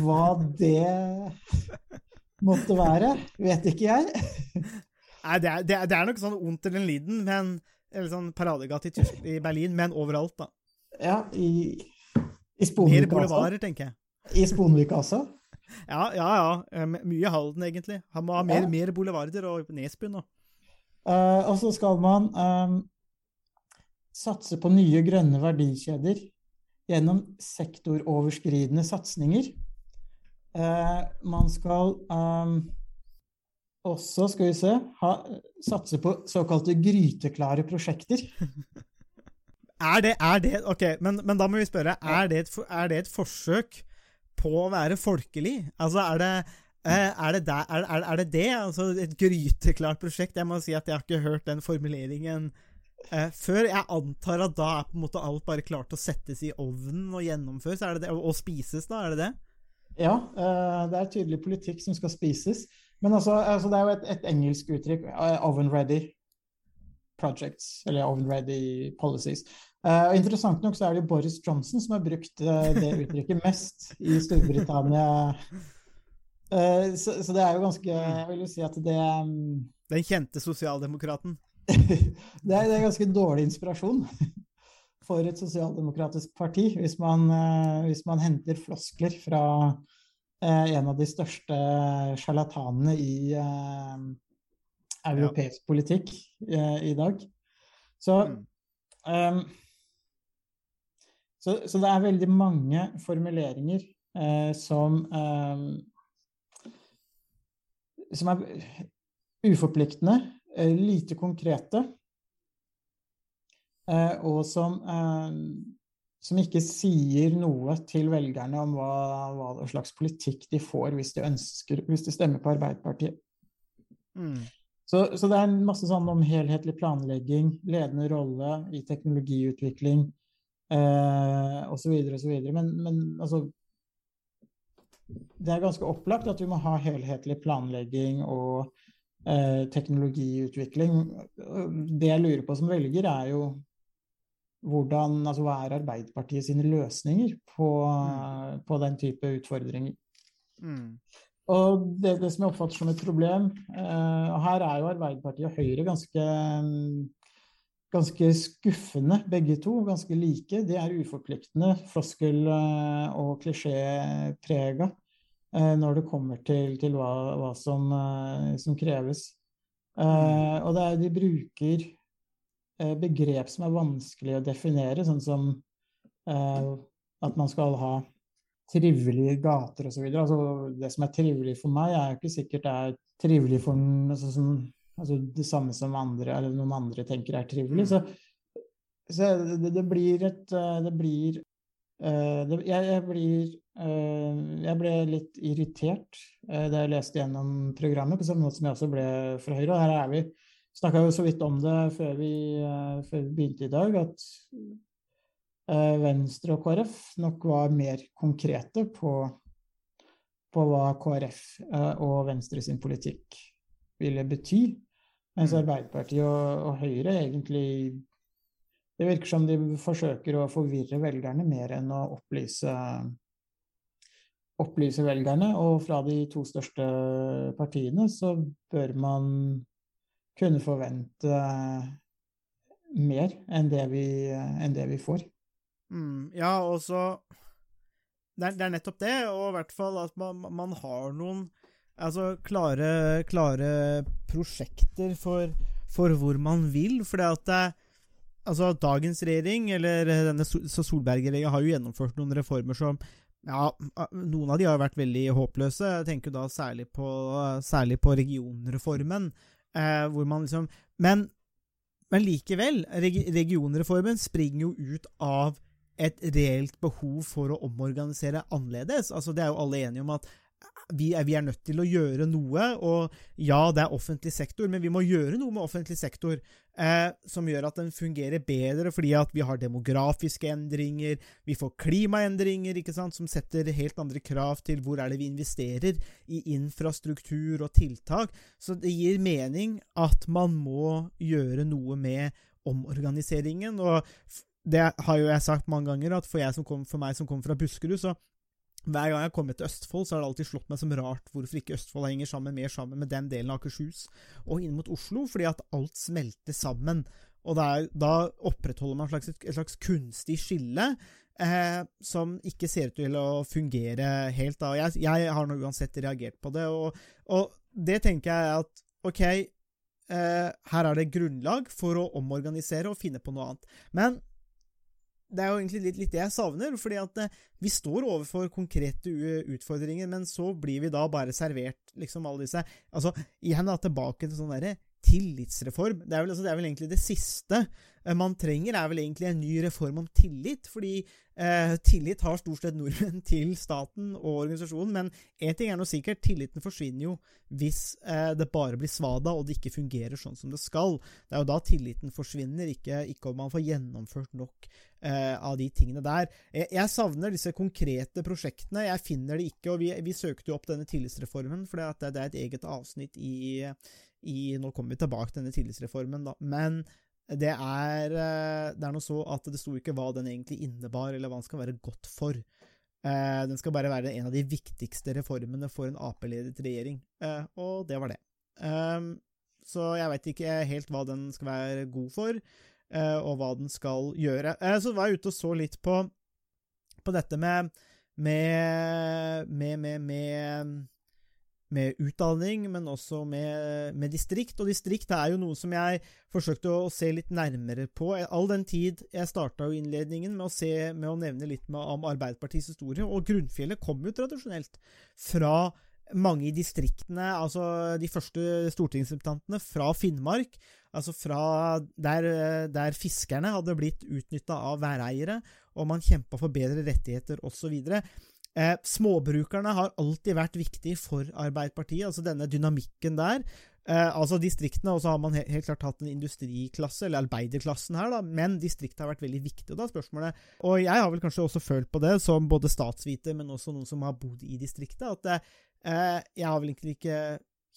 hva det måtte være, vet ikke jeg. Nei, det er, det er, nok sånn ondt eller liten, men eller sånn paradegate i, i, Berlin, men overalt, da. Ja, i, i Sponvika Mer boulevarder, tenker jeg. I Sponvika også? Ja, ja. ja. Mye Halden, egentlig. Han må ha mer, ja. mer boulevarder og Nesbyen nå. Uh, og så skal man um, satse på nye grønne verdikjeder gjennom sektoroverskridende satsinger. Uh, man skal um, også, skal vi se, ha, satse på såkalte gryteklare prosjekter. *laughs* Er det, er det Ok, men, men, da må vi spørre. Er det, et, er det, et, forsøk på å være folkelig? Altså, er det eh, er det, der, er, er det, det Altså, et gryteklart prosjekt? Jeg må si at jeg har ikke hørt den formuleringen eh, før. Jeg antar at da er på en måte alt bare klart å settes i ovnen og gjennomføres, det det? og spises, da? Er det det? Ja, eh, det er tydelig politikk som skal spises. Men altså, altså, det er jo et, et engelsk uttrykk. Uh, oven ready projects, eller oven ready policies. Uh, interessant nok så er det Boris Johnson som har brukt uh, det uttrykket mest i Storbritannia. Uh, så, så, det er jo ganske Jeg vil jo si at det um, Den kjente sosialdemokraten? *laughs* det, er, det er ganske dårlig inspirasjon for et sosialdemokratisk parti hvis man, hvis man henter floskler fra en av de største sjarlatanene i europeisk ja. politikk i dag. Så, um, så, så, det er veldig mange formuleringer eh, som eh, som er uforpliktende, lite konkrete, og som som ikke sier noe til velgerne om hva, hva slags politikk de får hvis de, ønsker, hvis de stemmer på Arbeiderpartiet. Mm. Så, så, det er en masse sånn om helhetlig planlegging, ledende rolle i teknologiutvikling eh, osv. osv. Men, men altså Det er ganske opplagt at vi må ha helhetlig planlegging og eh, teknologiutvikling. Det jeg lurer på som velger, er jo hvordan, altså hva er Arbeiderpartiet sine løsninger på, på den type utfordringer. Mm. Og det, det som jeg oppfatter som et problem eh, Her er jo Arbeiderpartiet og Høyre ganske, ganske skuffende, begge to. Ganske like. De er uforpliktende, floskel- eh, og klisjéprega eh, når det kommer til, til hva, hva som, eh, som, kreves. Og det er, de bruker begrep som er vanskelig å definere, sånn som at man skal ha trivelige gater osv. Altså, det som er trivelig for meg, er ikke sikkert det er trivelig for altså, som, altså, det samme som andre, eller noen andre tenker er trivelig. Så, så det, det, blir et eh, Det blir uh, det, jeg, jeg, blir uh, Jeg ble litt irritert uh, da jeg leste gjennom programmet, på samme måte som jeg også ble fra Høyre. Og her er vi snakka jo så vidt om det før vi, før vi begynte i dag, at Venstre og KrF nok var mer konkrete på, på hva KrF og Venstre sin politikk ville bety. Mens mm. Arbeiderpartiet og, og, Høyre egentlig Det virker som de forsøker å forvirre velgerne mer enn å opplyse, opplyse velgerne. Og fra de to største partiene så bør man kunne forvente mer enn det vi, enn det vi får. Mm, ja, og så det det er, nettopp det, og i hvert fall at man, man har noen altså klare, klare prosjekter for, for, hvor man vil. For det at altså dagens regjering, eller denne Solberg-regjeringa, har jo gjennomført noen reformer som ja, noen av de har vært veldig håpløse. Jeg tenker da særlig på, særlig på regionreformen. Eh, hvor man liksom Men, men likevel, regionreformen springer jo ut av et reelt behov for å omorganisere annerledes. Altså, det er jo alle enige om at vi er, vi er, nødt til å gjøre noe, og ja, det er offentlig sektor, men vi må gjøre noe med offentlig sektor eh, som gjør at den fungerer bedre, fordi at vi har demografiske endringer, vi får klimaendringer, ikke sant, som setter helt andre krav til hvor er det vi investerer i infrastruktur og tiltak. Så det gir mening at man må gjøre noe med omorganiseringen. og det har jo jeg sagt mange ganger, at for, kom, for meg som kommer fra Buskerud, så hver gang jeg har kommet til Østfold, så har det alltid slått meg som rart hvorfor ikke Østfold henger sammen mer sammen med den delen av Akershus og inn mot Oslo, fordi at alt smelter sammen. Og der, da opprettholder man et slags, et slags kunstig skille eh, som ikke ser ut til å fungere helt. Da. Jeg, jeg har nå uansett reagert på det, og, og det tenker jeg at ok, eh, her er det grunnlag for å omorganisere og finne på noe annet. Men det er jo egentlig litt, litt, det jeg savner, fordi at eh, vi står overfor konkrete utfordringer, men så blir vi da bare servert liksom alle disse Altså, igjen da, tilbake til sånn derre tillitsreform. Det er, vel, altså, det er, vel, egentlig det siste eh, man trenger, er vel egentlig en ny reform om tillit. Fordi eh, tillit har stort sett nordmenn *laughs* til staten og organisasjonen. Men én ting er nå sikkert, tilliten forsvinner jo hvis eh, det bare blir svada og det ikke fungerer sånn som det skal. Det er jo da tilliten forsvinner, ikke, ikke om man får gjennomført nok eh, av de tingene der. Jeg, jeg, savner disse konkrete prosjektene. Jeg finner det ikke. og Vi, vi søkte jo opp denne tillitsreformen, for det, det er et eget avsnitt i i Nå kommer vi tilbake til denne tillitsreformen, da. Men det er, eh, det er noe så at det sto ikke hva den egentlig innebar, eller hva den skal være godt for. Eh, den skal bare være en av de viktigste reformene for en Ap-ledet regjering, eh, og det var det. Ehm, så jeg veit ikke helt hva den skal være god for, og hva den skal gjøre. Så var jeg ute og så litt på, på dette med med, med, med, med med utdanning, men også med, med, distrikt. Og distrikt er jo noe som jeg forsøkte å se litt nærmere på. All den tid jeg starta innledningen med å, se, med å nevne litt med, om Arbeiderpartiets historie, og Grunnfjellet kom jo tradisjonelt fra mange i distriktene, altså de første stortingsrepresentantene fra Finnmark, altså fra der, der fiskerne hadde blitt utnytta av væreiere, og man kjempa for bedre rettigheter osv. Eh, småbrukerne har alltid vært viktig for Arbeiderpartiet, altså denne dynamikken der. Eh, altså distriktene, og så har man helt, helt klart hatt en industriklasse, eller arbeiderklassen her, da, men distriktet har vært veldig viktig. Da spørsmålet, og jeg har vel kanskje også følt på det, som både statsviter, men også noen som har bodd i distriktet, at eh, jeg har vel egentlig ikke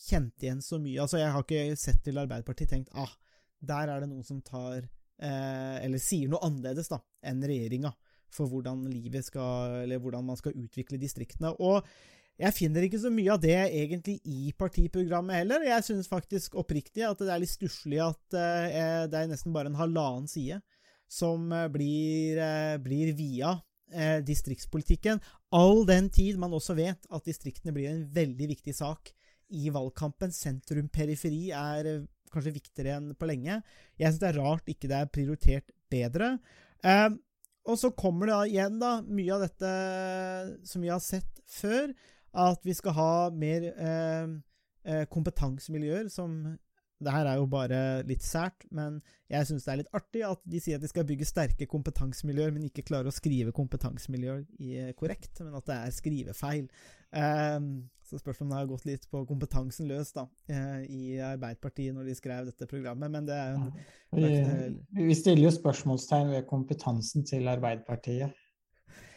kjent igjen så mye. Altså, jeg har ikke sett til Arbeiderpartiet tenkt ah, der er det noen som tar eh, Eller sier noe annerledes da, enn regjeringa for hvordan livet skal Eller hvordan man skal utvikle distriktene. Og jeg finner ikke så mye av det egentlig i partiprogrammet heller. Jeg syns faktisk oppriktig at det er litt stusslig at eh, det er nesten bare en halvannen side som eh, blir, eh, blir via distriktspolitikken. All den tid man også vet at distriktene blir en veldig viktig sak i valgkampen. Sentrum-periferi er kanskje viktigere enn på lenge. Jeg syns det er rart ikke det er prioritert bedre. Og så kommer det igjen da, mye av dette som vi har sett før, at vi skal ha mer eh, eh, kompetansemiljøer som det her er jo bare litt sært, men jeg syns det er litt artig at de sier at de skal bygge sterke kompetansemiljøer, men ikke klarer å skrive kompetansemiljøer korrekt, men at det er skrivefeil. Um, så spørs om det har gått litt på kompetansen løs da, eh, i Arbeiderpartiet når de skrev dette programmet, men det er jo en vi, vi stiller jo spørsmålstegn ved kompetansen til Arbeiderpartiet.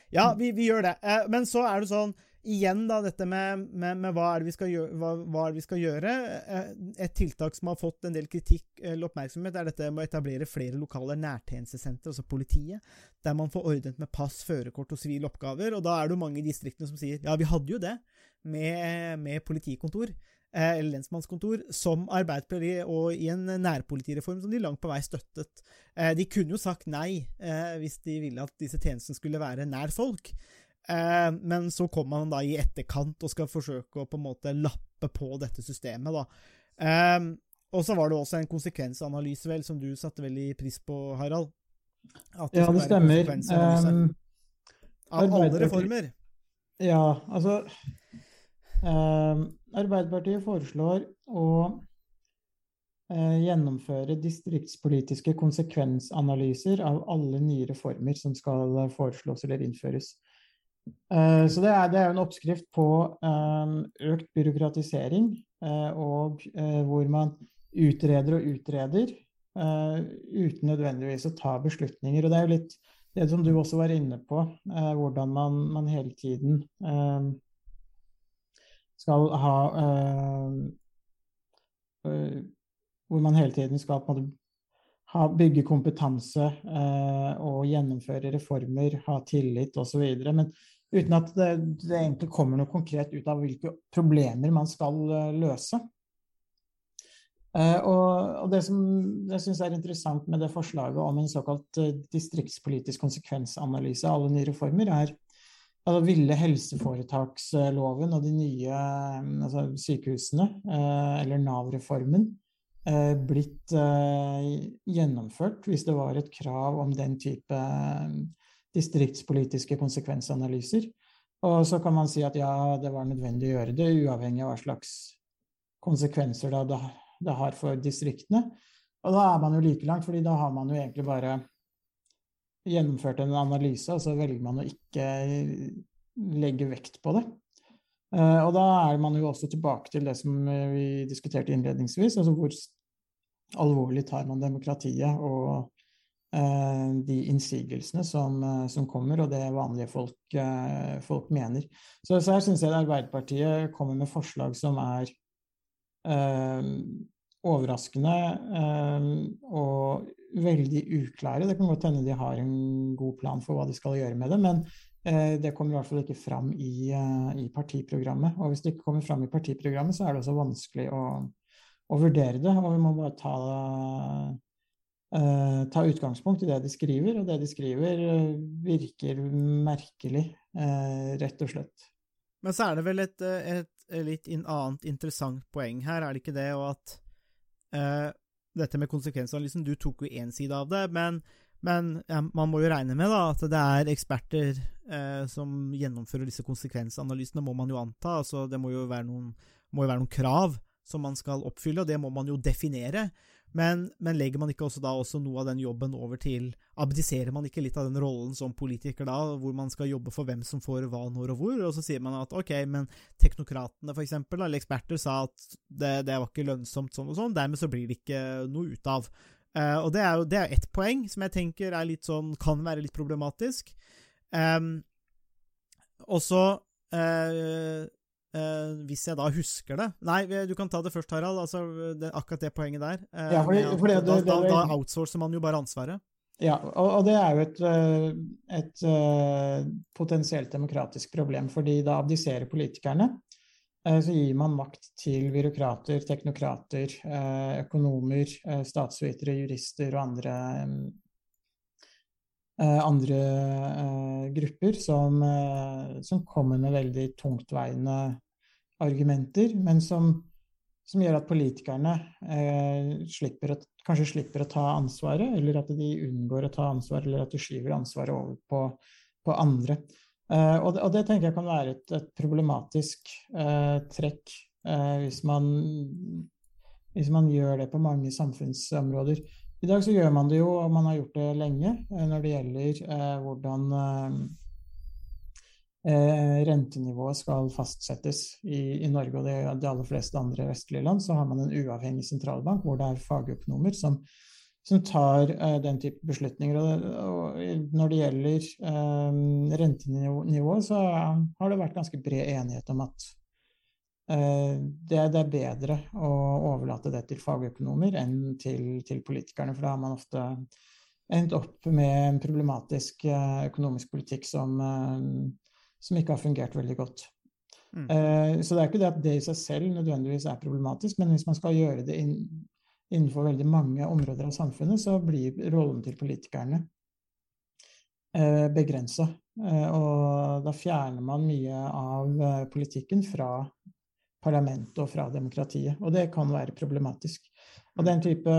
Ja, vi, vi gjør det. Eh, men så er det sånn igjen da, dette med, med, med hva, er gjøre, hva, hva, er det vi skal gjøre, eh, Et tiltak som har fått en del kritikk eller oppmerksomhet, er dette med å etablere flere lokale nærtjenestesentre, altså politiet, der man får ordnet med pass, førerkort og sivile oppgaver. og Da er det jo mange i distriktene som sier ja, vi hadde jo det med, med politikontor. Eh, eller lensmannskontor, som Arbeiderpartiet, og i en nærpolitireform som de langt på vei støttet. Eh, de kunne jo sagt nei hvis de ville at disse tjenestene skulle være nær folk. Eh, men så kommer man da i etterkant og skal forsøke å på en måte lappe på dette systemet, da. Eh, og så var det også en konsekvensanalyse, vel, som du satte veldig pris på, Harald. Det ja, det stemmer. Um, av alle reformer. Ja, altså um, Arbeiderpartiet foreslår å uh, gjennomføre distriktspolitiske konsekvensanalyser av alle nye reformer som skal foreslås eller innføres. Eh, så det er, det er en oppskrift på eh, økt byråkratisering, eh, og hvor man utreder og utreder uten nødvendigvis å ta beslutninger. Og det er jo litt det som du også var inne på, hvordan man, man hele tiden skal ha Hvor man hele tiden skal ha, bygge kompetanse eh, og gjennomføre reformer, ha tillit osv. Men uten at det, det, egentlig kommer noe konkret ut av hvilke problemer man skal uh, løse. Uh, og, og, det som jeg syns er interessant med det forslaget om en såkalt uh, distriktspolitisk konsekvensanalyse av alle nye reformer, er altså ville helseforetaksloven og de nye altså sykehusene, eller Nav-reformen, Eh, blitt eh, gjennomført hvis det var et krav om den type eh, distriktspolitiske konsekvensanalyser. Og så kan man si at ja, det var nødvendig å gjøre det, uavhengig av hva slags konsekvenser det har for distriktene. Og da er man jo like langt, fordi da har man jo egentlig bare gjennomført en analyse, og så velger man å ikke legge vekt på det. Uh, og da er man jo også tilbake til det som eh, vi diskuterte innledningsvis, altså hvor alvorlig tar man demokratiet og uh, de innsigelsene som, som, kommer, og det vanlige folk, folk mener. Så, så her syns jeg Arbeiderpartiet kommer med forslag som er overraskende og veldig uklare. Det kan godt hende de har en god plan for hva de skal gjøre med det, men Eh, det kommer i hvert fall ikke fram i, eh, i, partiprogrammet. Og hvis det ikke kommer fram i partiprogrammet, så er det også vanskelig å, å vurdere det. Og vi må bare ta, uh, ta, utgangspunkt i det de skriver, og det de skriver virker merkelig, uh, rett og slett. Men så er det vel et, et litt annet interessant poeng her, er det ikke det? Og at uh, dette med konsekvensanalysen, du tok jo én side av det, men men ja, man må jo regne med da, at det er eksperter eh, som gjennomfører disse konsekvensanalysene, må man jo anta. Altså, det må jo, noen, må jo være noen krav som man skal oppfylle, og det må man jo definere. Men, men, legger man ikke også da også noe av den jobben over til Abdiserer man ikke litt av den rollen som politiker da, hvor man skal jobbe for hvem som får hva, når og hvor? Og så sier man at ok, men teknokratene for eksempel, eller eksperter, sa at det, det var ikke lønnsomt sånn og sånn, dermed så blir det ikke noe ut av. Uh, og det er jo det er ett poeng som jeg tenker er litt sånn, kan være litt problematisk. Um, og så uh, uh, hvis jeg da husker det Nei, du kan ta det først, Harald. altså det, Akkurat det poenget der. Ja, fordi- at fordi da, det- da, da outsourcer man jo bare ansvaret. Ja, og, og det er jo et, et potensielt demokratisk problem, fordi da abdiserer politikerne. Eh, Så gir man makt til byråkrater, teknokrater, eh, økonomer, eh, statsvitere, jurister og andre, andre grupper som, som kommer med veldig tungtveiende argumenter, men som, som gjør at politikerne slipper å, kanskje slipper å ta ansvaret, eller at de unngår å ta ansvar, eller at de skyver ansvaret over på, på andre. Eh, og, det, og det tenker jeg kan være et, et problematisk eh, trekk eh, hvis, man, hvis man gjør det på mange samfunnsområder. I dag så gjør man det jo, og man har gjort det lenge, når det gjelder eh, hvordan eh, rentenivået skal fastsettes i, i Norge og de, de aller fleste andre vestlige land, så har man en uavhengig sentralbank hvor det er fagøkonomer som, som tar uh, den type beslutninger. Og, og når det gjelder uh, rentenivået, så har det vært ganske bred enighet om at eh, det, det, er bedre å overlate det til fagøkonomer enn til, til politikerne, for da har man ofte endt opp med en problematisk eh, økonomisk politikk som eh, som ikke har fungert veldig godt. Mm. Så det er ikke det at det i seg selv nødvendigvis er problematisk, men hvis man skal gjøre det inn, innenfor veldig mange områder av samfunnet, så blir rollen til politikerne uh, begrensa. Uh, og da fjerner man mye av politikken fra parlamentet og fra demokratiet. Og det kan være problematisk. Og den type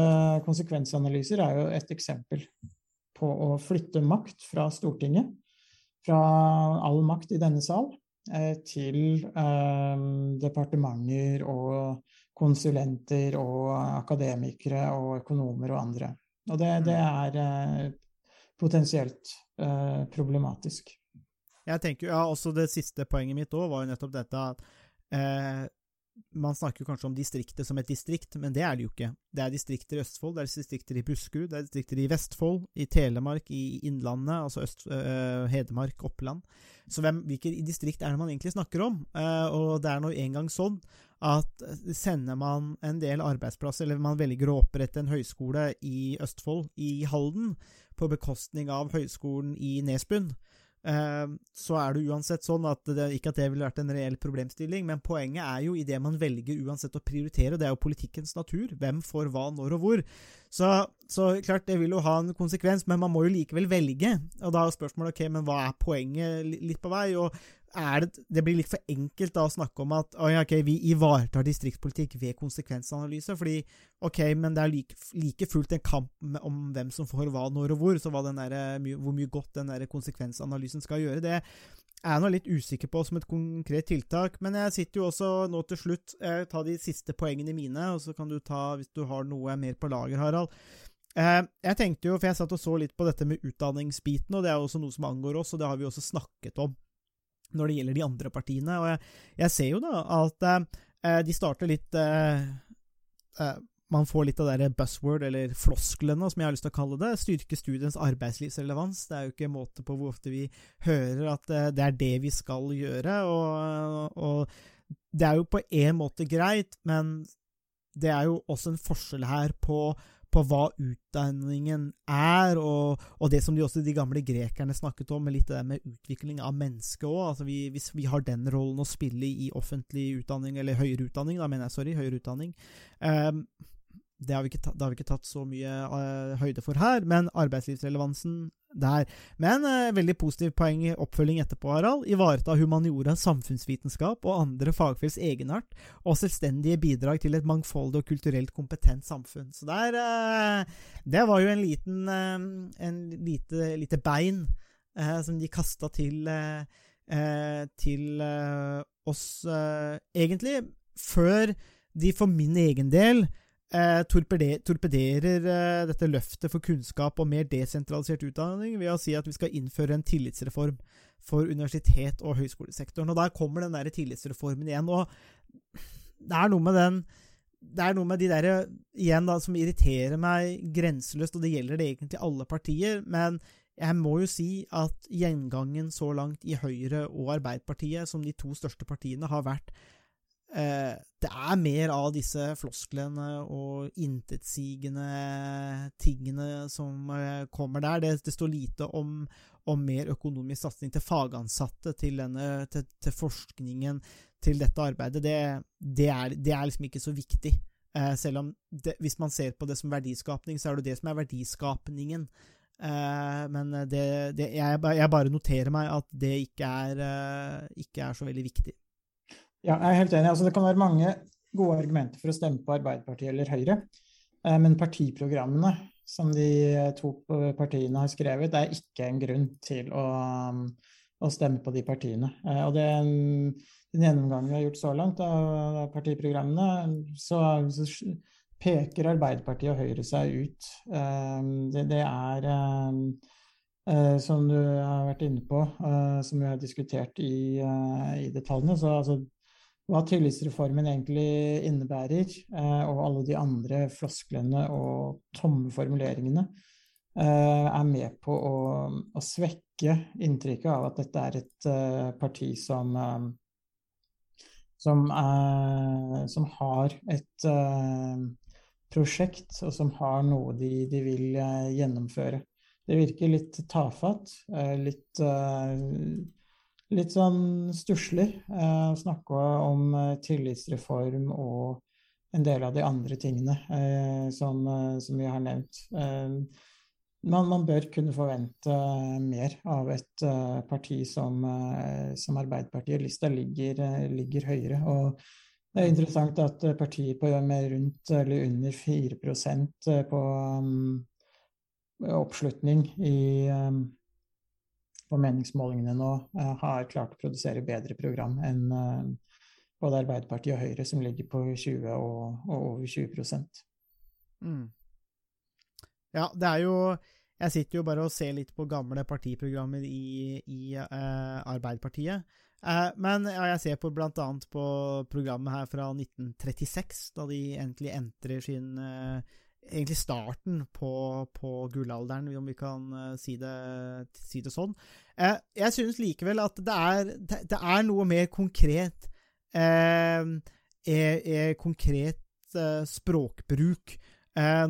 konsekvensanalyser er jo et eksempel på å flytte makt fra Stortinget fra all makt i denne sal eh, til eh, departementer og konsulenter og akademikere og økonomer og andre. Og det, det er eh, potensielt problematisk. Jeg tenker, ja, også Det siste poenget mitt òg var jo nettopp dette at eh, man snakker kanskje om distriktet som et distrikt, men det er det jo ikke. Det er distrikter i Østfold, det er distrikter i Buskerud, det er distrikter i Vestfold, i Telemark, i Innlandet, altså Øst, øh, Hedmark, Oppland. Så hvem, hvilke distrikt er det man egentlig snakker om? Uh, og det er nå engang sånn at sender man en del arbeidsplasser, eller man velger å opprette en høyskole i Østfold, i Halden, på bekostning av høyskolen i Nesbyen, så er det uansett sånn at det, ikke at det ville vært en reell problemstilling, men poenget er jo i det man velger uansett å prioritere, det er jo politikkens natur. Hvem får hva, når og hvor. Så, så, klart, det vil jo ha en konsekvens, men man må jo likevel velge. Og da er spørsmålet ok, men hva er poenget litt på vei? Og det, det, blir litt for enkelt da å snakke om at okay, vi ivaretar distriktspolitikk ved konsekvensanalyse. fordi ok, men det er like, like fullt en kamp om hvem som får hva, når og hvor. Så der, hvor mye godt den der konsekvensanalysen skal gjøre, det er jeg litt usikker på som et konkret tiltak. Men jeg sitter jo også nå til slutt eh, Ta de siste poengene mine, og så kan du ta, hvis du har noe mer på lager, Harald. Eh, jeg tenkte jo, for jeg satt og så litt på dette med utdanningsbiten, og det er også noe som angår oss, og det har vi også snakket om når det gjelder de andre partiene. Og jeg, jeg ser jo da at eh, de starter litt eh, eh, Man får litt av det buzzword, eller flosklene, som jeg har lyst til å kalle det. Styrke studiens arbeidslivsrelevans. Det er jo ikke en måte på hvor ofte vi hører at eh, det er det vi skal gjøre. Og, og det er jo på en måte greit, men det er jo også en forskjell her på på hva utdanningen er, og, og, det som de også de gamle grekerne snakket om, med litt det med utvikling av mennesket òg. Altså vi, hvis vi har den rollen å spille i offentlig utdanning, eller høyere utdanning, da mener jeg, sorry, høyere utdanning um, det har, tatt, det har, vi ikke tatt så mye uh, høyde for her, men arbeidslivsrelevansen der. Men uh, veldig positiv poeng i oppfølging etterpå, Harald. Ivareta humaniora, samfunnsvitenskap og andre fagfelts egenart, og selvstendige bidrag til et mangfoldig og kulturelt kompetent samfunn. Så der uh, Det var jo en liten en lite, lite bein som de kasta til til oss, egentlig, før de for min egen del eh, torpeder, torpederer eh, dette løftet for kunnskap og mer desentralisert utdanning ved å si at vi skal innføre en tillitsreform for universitet- og høyskolesektoren. Og der kommer den der tillitsreformen igjen. og det er noe med den det er noe med de der igjen da, som irriterer meg grenseløst, og det gjelder det egentlig alle partier. Men jeg må jo si at gjengangen så langt i Høyre og Arbeiderpartiet, som de to største partiene, har vært Det er mer av disse flosklene og intetsigende tingene som eh, kommer der. Det, det, står lite om, om mer økonomisk satsing til fagansatte, til, denne, til, til forskningen, til dette arbeidet. Det, det, er, det, er, liksom ikke så viktig. Eh, selv om hvis man ser på det som verdiskapning, så er det det som er verdiskapningen. Men jeg, jeg, bare noterer meg at det ikke er, ikke er, så veldig viktig. Ja, jeg er helt enig. Altså, det kan være mange gode argumenter for å stemme på Arbeiderpartiet eller Høyre. Uh, men partiprogrammene som de to partiene har skrevet, er ikke en grunn til å, å stemme på de partiene. og det en, den gjennomgangen vi har gjort så langt av partiprogrammene, så, så peker Arbeiderpartiet og Høyre seg ut. Det, det er, eh, som du har vært inne på, eh, som vi har diskutert i, eh, i detaljene, så altså, hva tillitsreformen egentlig innebærer, og alle de andre flosklene og tomme formuleringene, er med på å, å svekke inntrykket av at dette er et parti som som, er, som har et prosjekt, og som har noe de, de vil gjennomføre. Det virker litt tafatt, litt, litt sånn stusslig å snakke om tillitsreform og en del av de andre tingene som, som, vi har nevnt. Man, man, bør kunne forvente mer av et parti som, som Arbeiderpartiet. Lista ligger, ligger høyere. og det er interessant at partier på med rundt eller under 4 eh, på um, oppslutning i, um, på meningsmålingene nå uh, har klart å produsere bedre program enn uh, både Arbeiderpartiet og Høyre, som ligger på 20 og, og over 20 mm. Ja, det er jo Jeg sitter jo bare og ser litt på gamle partiprogrammer i, i uh, Arbeiderpartiet. Eh, men ja, jeg ser på annet på programmet her fra 1936, da de egentlig entrer sin eh, Egentlig starten på, på gullalderen, om vi kan eh, si det, si det sånn. jeg synes likevel at det er, det, det er noe mer konkret er, er konkret språkbruk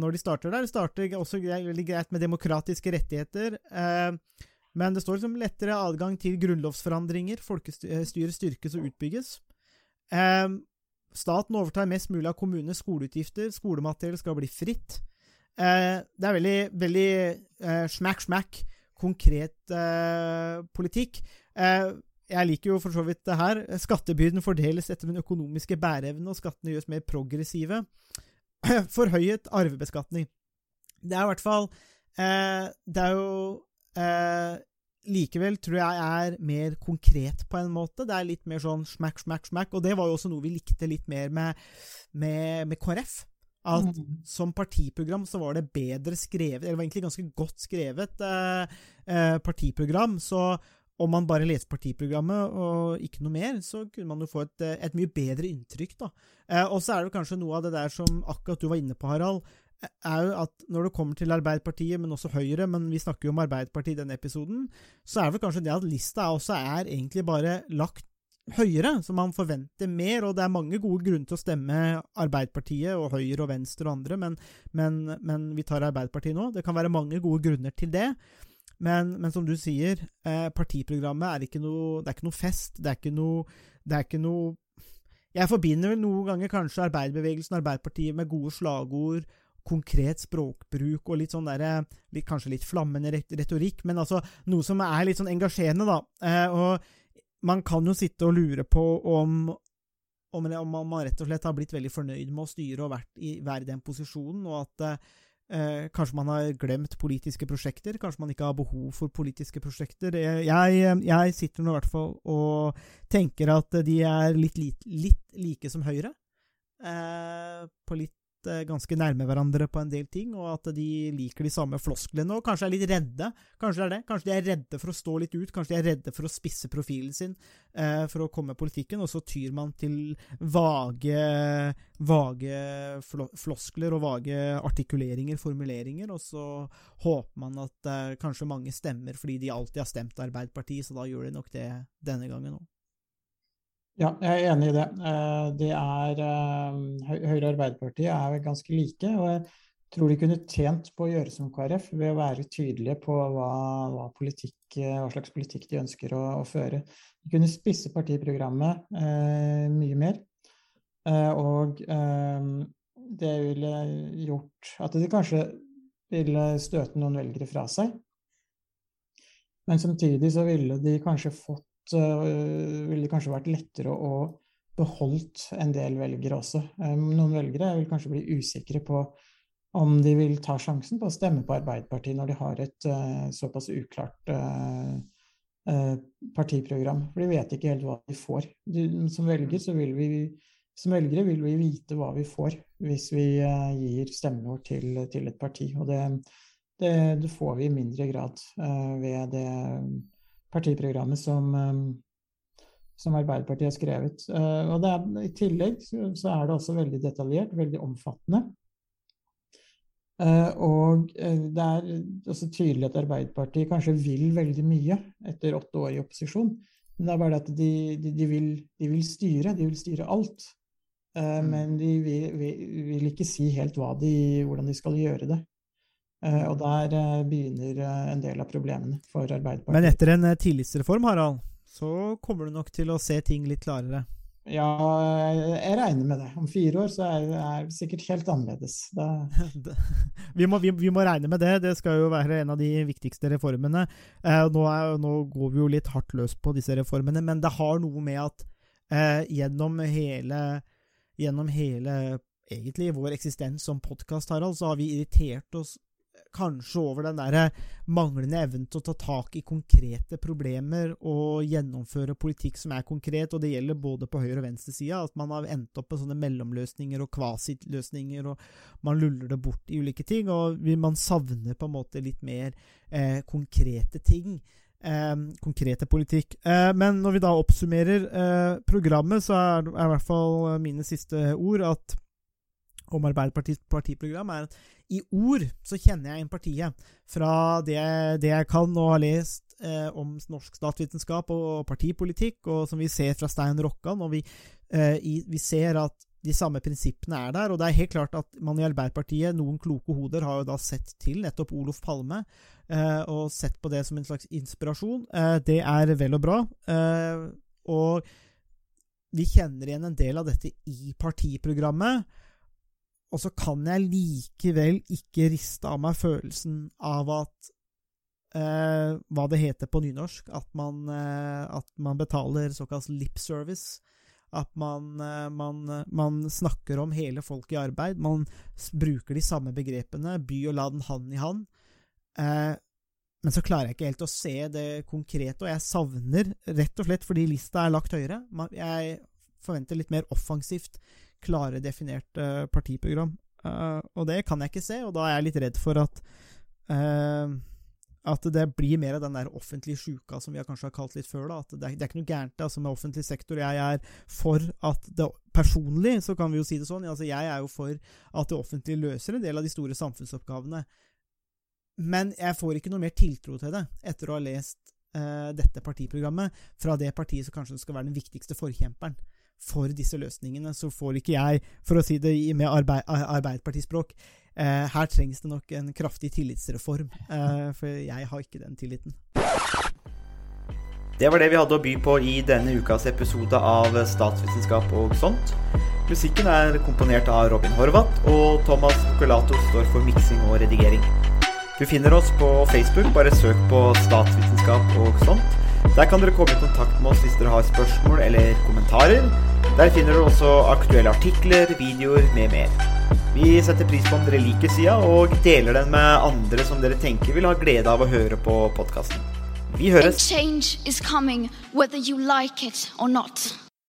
når de starter der. Det starter også veldig greit med demokratiske rettigheter. Eh, men det står liksom lettere adgang til grunnlovsforandringer, folkestyret styrkes og utbygges. Eh, staten overtar mest mulig av kommunenes skoleutgifter, skolemateriell skal bli fritt. Eh, det er veldig, veldig eh, smack, smack, konkret eh, politikk. Eh, jeg liker jo for så vidt det her. Skattebyrden fordeles etter den økonomiske bæreevnen, og skattene gjøres mer progressive. *clears throat* Forhøyet arvebeskatning. Det er i hvert fall eh, Det er jo Eh, likevel tror jeg er mer konkret på en måte. Det er litt mer sånn smack, smack, smack. Og det var jo også noe vi likte litt mer med, med, med KrF. At mm. som partiprogram så var det bedre skrevet, eller det var egentlig ganske godt skrevet eh, eh, partiprogram. Så om man bare leser partiprogrammet og ikke noe mer, så kunne man jo få et, et mye bedre inntrykk, da. Eh, og så er det kanskje noe av det der som akkurat du var inne på, Harald er jo at når det kommer til Arbeiderpartiet, men også Høyre, men vi snakker jo om Arbeiderpartiet i denne episoden, så er det vel kanskje det at lista også er egentlig bare lagt høyere, så man forventer mer, og det er mange gode grunner til å stemme Arbeiderpartiet og Høyre og Venstre og andre, men, men, men vi tar Arbeiderpartiet nå. Det kan være mange gode grunner til det. Men, men som du sier, eh, partiprogrammet er ikke noe, det er ikke noe fest. Det er ikke noe, det er ikke noe Jeg forbinder vel noen ganger kanskje arbeiderbevegelsen og Arbeiderpartiet med gode slagord konkret språkbruk og litt sånn der, litt, kanskje litt flammende retorikk, men altså noe som er litt sånn engasjerende, da. Eh, og man kan jo sitte og lure på om, om, man rett og slett har blitt veldig fornøyd med å styre og vært i, være den posisjonen, og at eh, kanskje man har glemt politiske prosjekter, kanskje man ikke har behov for politiske prosjekter. Jeg, jeg sitter nå i hvert fall og tenker at de er litt, litt, litt like som Høyre. Eh, på litt eh, ganske nærme hverandre på en del ting, og at de liker de samme flosklene og kanskje er litt redde. Kanskje er det. Kanskje de er redde for å stå litt ut, kanskje de er redde for å spisse profilen sin eh, for å komme politikken, og så tyr man til vage, vage floskler og vage artikuleringer, formuleringer, og så håper man at eh, kanskje mange stemmer fordi de alltid har stemt Arbeiderpartiet, så da gjør de nok det denne gangen òg. Ja, jeg er enig i det. Eh, det er, eh, Høyre og Arbeiderpartiet er ganske like. og jeg tror de kunne tjent på å gjøre som KrF ved å være tydelige på hva, hva, politikk, hva slags politikk de ønsker å, å, føre. De kunne spisse partiprogrammet eh, mye mer. Eh, og eh, det ville gjort at de kanskje ville støte noen velgere fra seg. Men samtidig så ville de kanskje fått ville det kanskje vært lettere å, beholdt en del velgere også. Um, noen velgere vil kanskje bli usikre på om de vil ta sjansen på å stemme på Arbeiderpartiet når de har et uh, såpass uklart partiprogram. For de vet ikke helt hva de får. Som, velger, vil vi, som velgere vil vi vite hva vi får hvis vi gir stemmen vår til, til, et parti. Og det, det, det, får vi i mindre grad ved det partiprogrammet som, eh, som Arbeiderpartiet har skrevet. Eh, og er, I tillegg så er det også veldig detaljert, veldig omfattende. Eh, og det er også tydelig at Arbeiderpartiet kanskje vil veldig mye etter åtte år i opposisjon. Men det er bare at de, de, de, vil, de vil, styre, de vil styre alt. Mm. Men de vil, vil, ikke si helt hvordan de skal gjøre det. Eh, og der eh, begynner eh, en del av problemene for Arbeiderpartiet. Men etter en tillitsreform, Harald, så kommer du nok til å se ting litt klarere? Ja, jeg regner med det. Om fire år så er det sikkert helt annerledes. *laughs* vi, må, vi, vi, må, regne med det. Det skal jo være en av de viktigste reformene. Eh, nå, er, nå, går vi jo litt hardt løs på disse reformene, men det har noe med at eh, gjennom hele Gjennom hele egentlig vår eksistens som podkast, Harald, så har vi irritert oss kanskje over den der manglende evnen til å ta tak i konkrete problemer og gjennomføre politikk som er konkret, og det gjelder både på høyre- og venstresida, at man har endt opp med sånne mellomløsninger og kvasitløsninger, og man luller det bort i ulike ting, og man savner på en måte litt mer eh, konkrete ting. Eh, konkrete politikk. Eh, men når vi da oppsummerer eh, programmet, så er, er i hvert fall mine siste ord at om Arbeiderpartiets partiprogram er at i ord så kjenner jeg inn partiet fra det, det jeg kan og har lest eh, om norsk statsvitenskap og partipolitikk, og som vi ser fra Stein Rokkan, og vi, eh, i, vi ser at de samme prinsippene er der. Og det er helt klart at man i Arbeiderpartiet, noen kloke hoder, har jo da sett til nettopp Olof Palme, eh, og sett på det som en slags inspirasjon. Eh, det er vel og bra. Eh, og vi kjenner igjen en del av dette i partiprogrammet. Og så kan jeg likevel ikke riste av meg følelsen av at eh, Hva det heter på nynorsk At man, eh, at man betaler såkalt lip service. At man, eh, man, man, snakker om hele folket i arbeid. Man bruker de samme begrepene. By og land hand i hand. Eh, men så klarer jeg ikke helt å se det konkrete, og jeg savner, rett og slett fordi lista er lagt høyere Jeg forventer litt mer offensivt klare definert uh, partiprogram. Uh, og det kan jeg ikke se, og da er jeg litt redd for at uh, at det blir mer av den der offentlige sjuka som vi kanskje har kalt litt før. da, at Det er, det er ikke noe gærent altså med offentlig sektor. Jeg er for at det Personlig så kan vi jo si det sånn. altså Jeg er jo for at det offentlige løser en del av de store samfunnsoppgavene. Men jeg får ikke noe mer tiltro til det etter å ha lest uh, dette partiprogrammet fra det partiet som kanskje skal være den viktigste forkjemperen for disse løsningene, så får ikke jeg, for å si det med arbeid, Arbeiderpartispråk eh, Her trengs det nok en kraftig tillitsreform, eh, for jeg har ikke den tilliten. Det var det vi hadde å by på i denne ukas episode av Statsvitenskap og sånt. Musikken er komponert av Robin Horvath, og Thomas Colato står for miksing og redigering. Du finner oss på Facebook, bare søk på statsvitenskap og sånt. Der kan dere komme i kontakt med oss hvis dere har spørsmål eller kommentarer. Der finner dere også aktuelle artikler, videoer med mer. Vi setter pris på om dere liker sida, og deler den med andre som dere tenker vil ha glede av å høre på podkasten. Vi høres.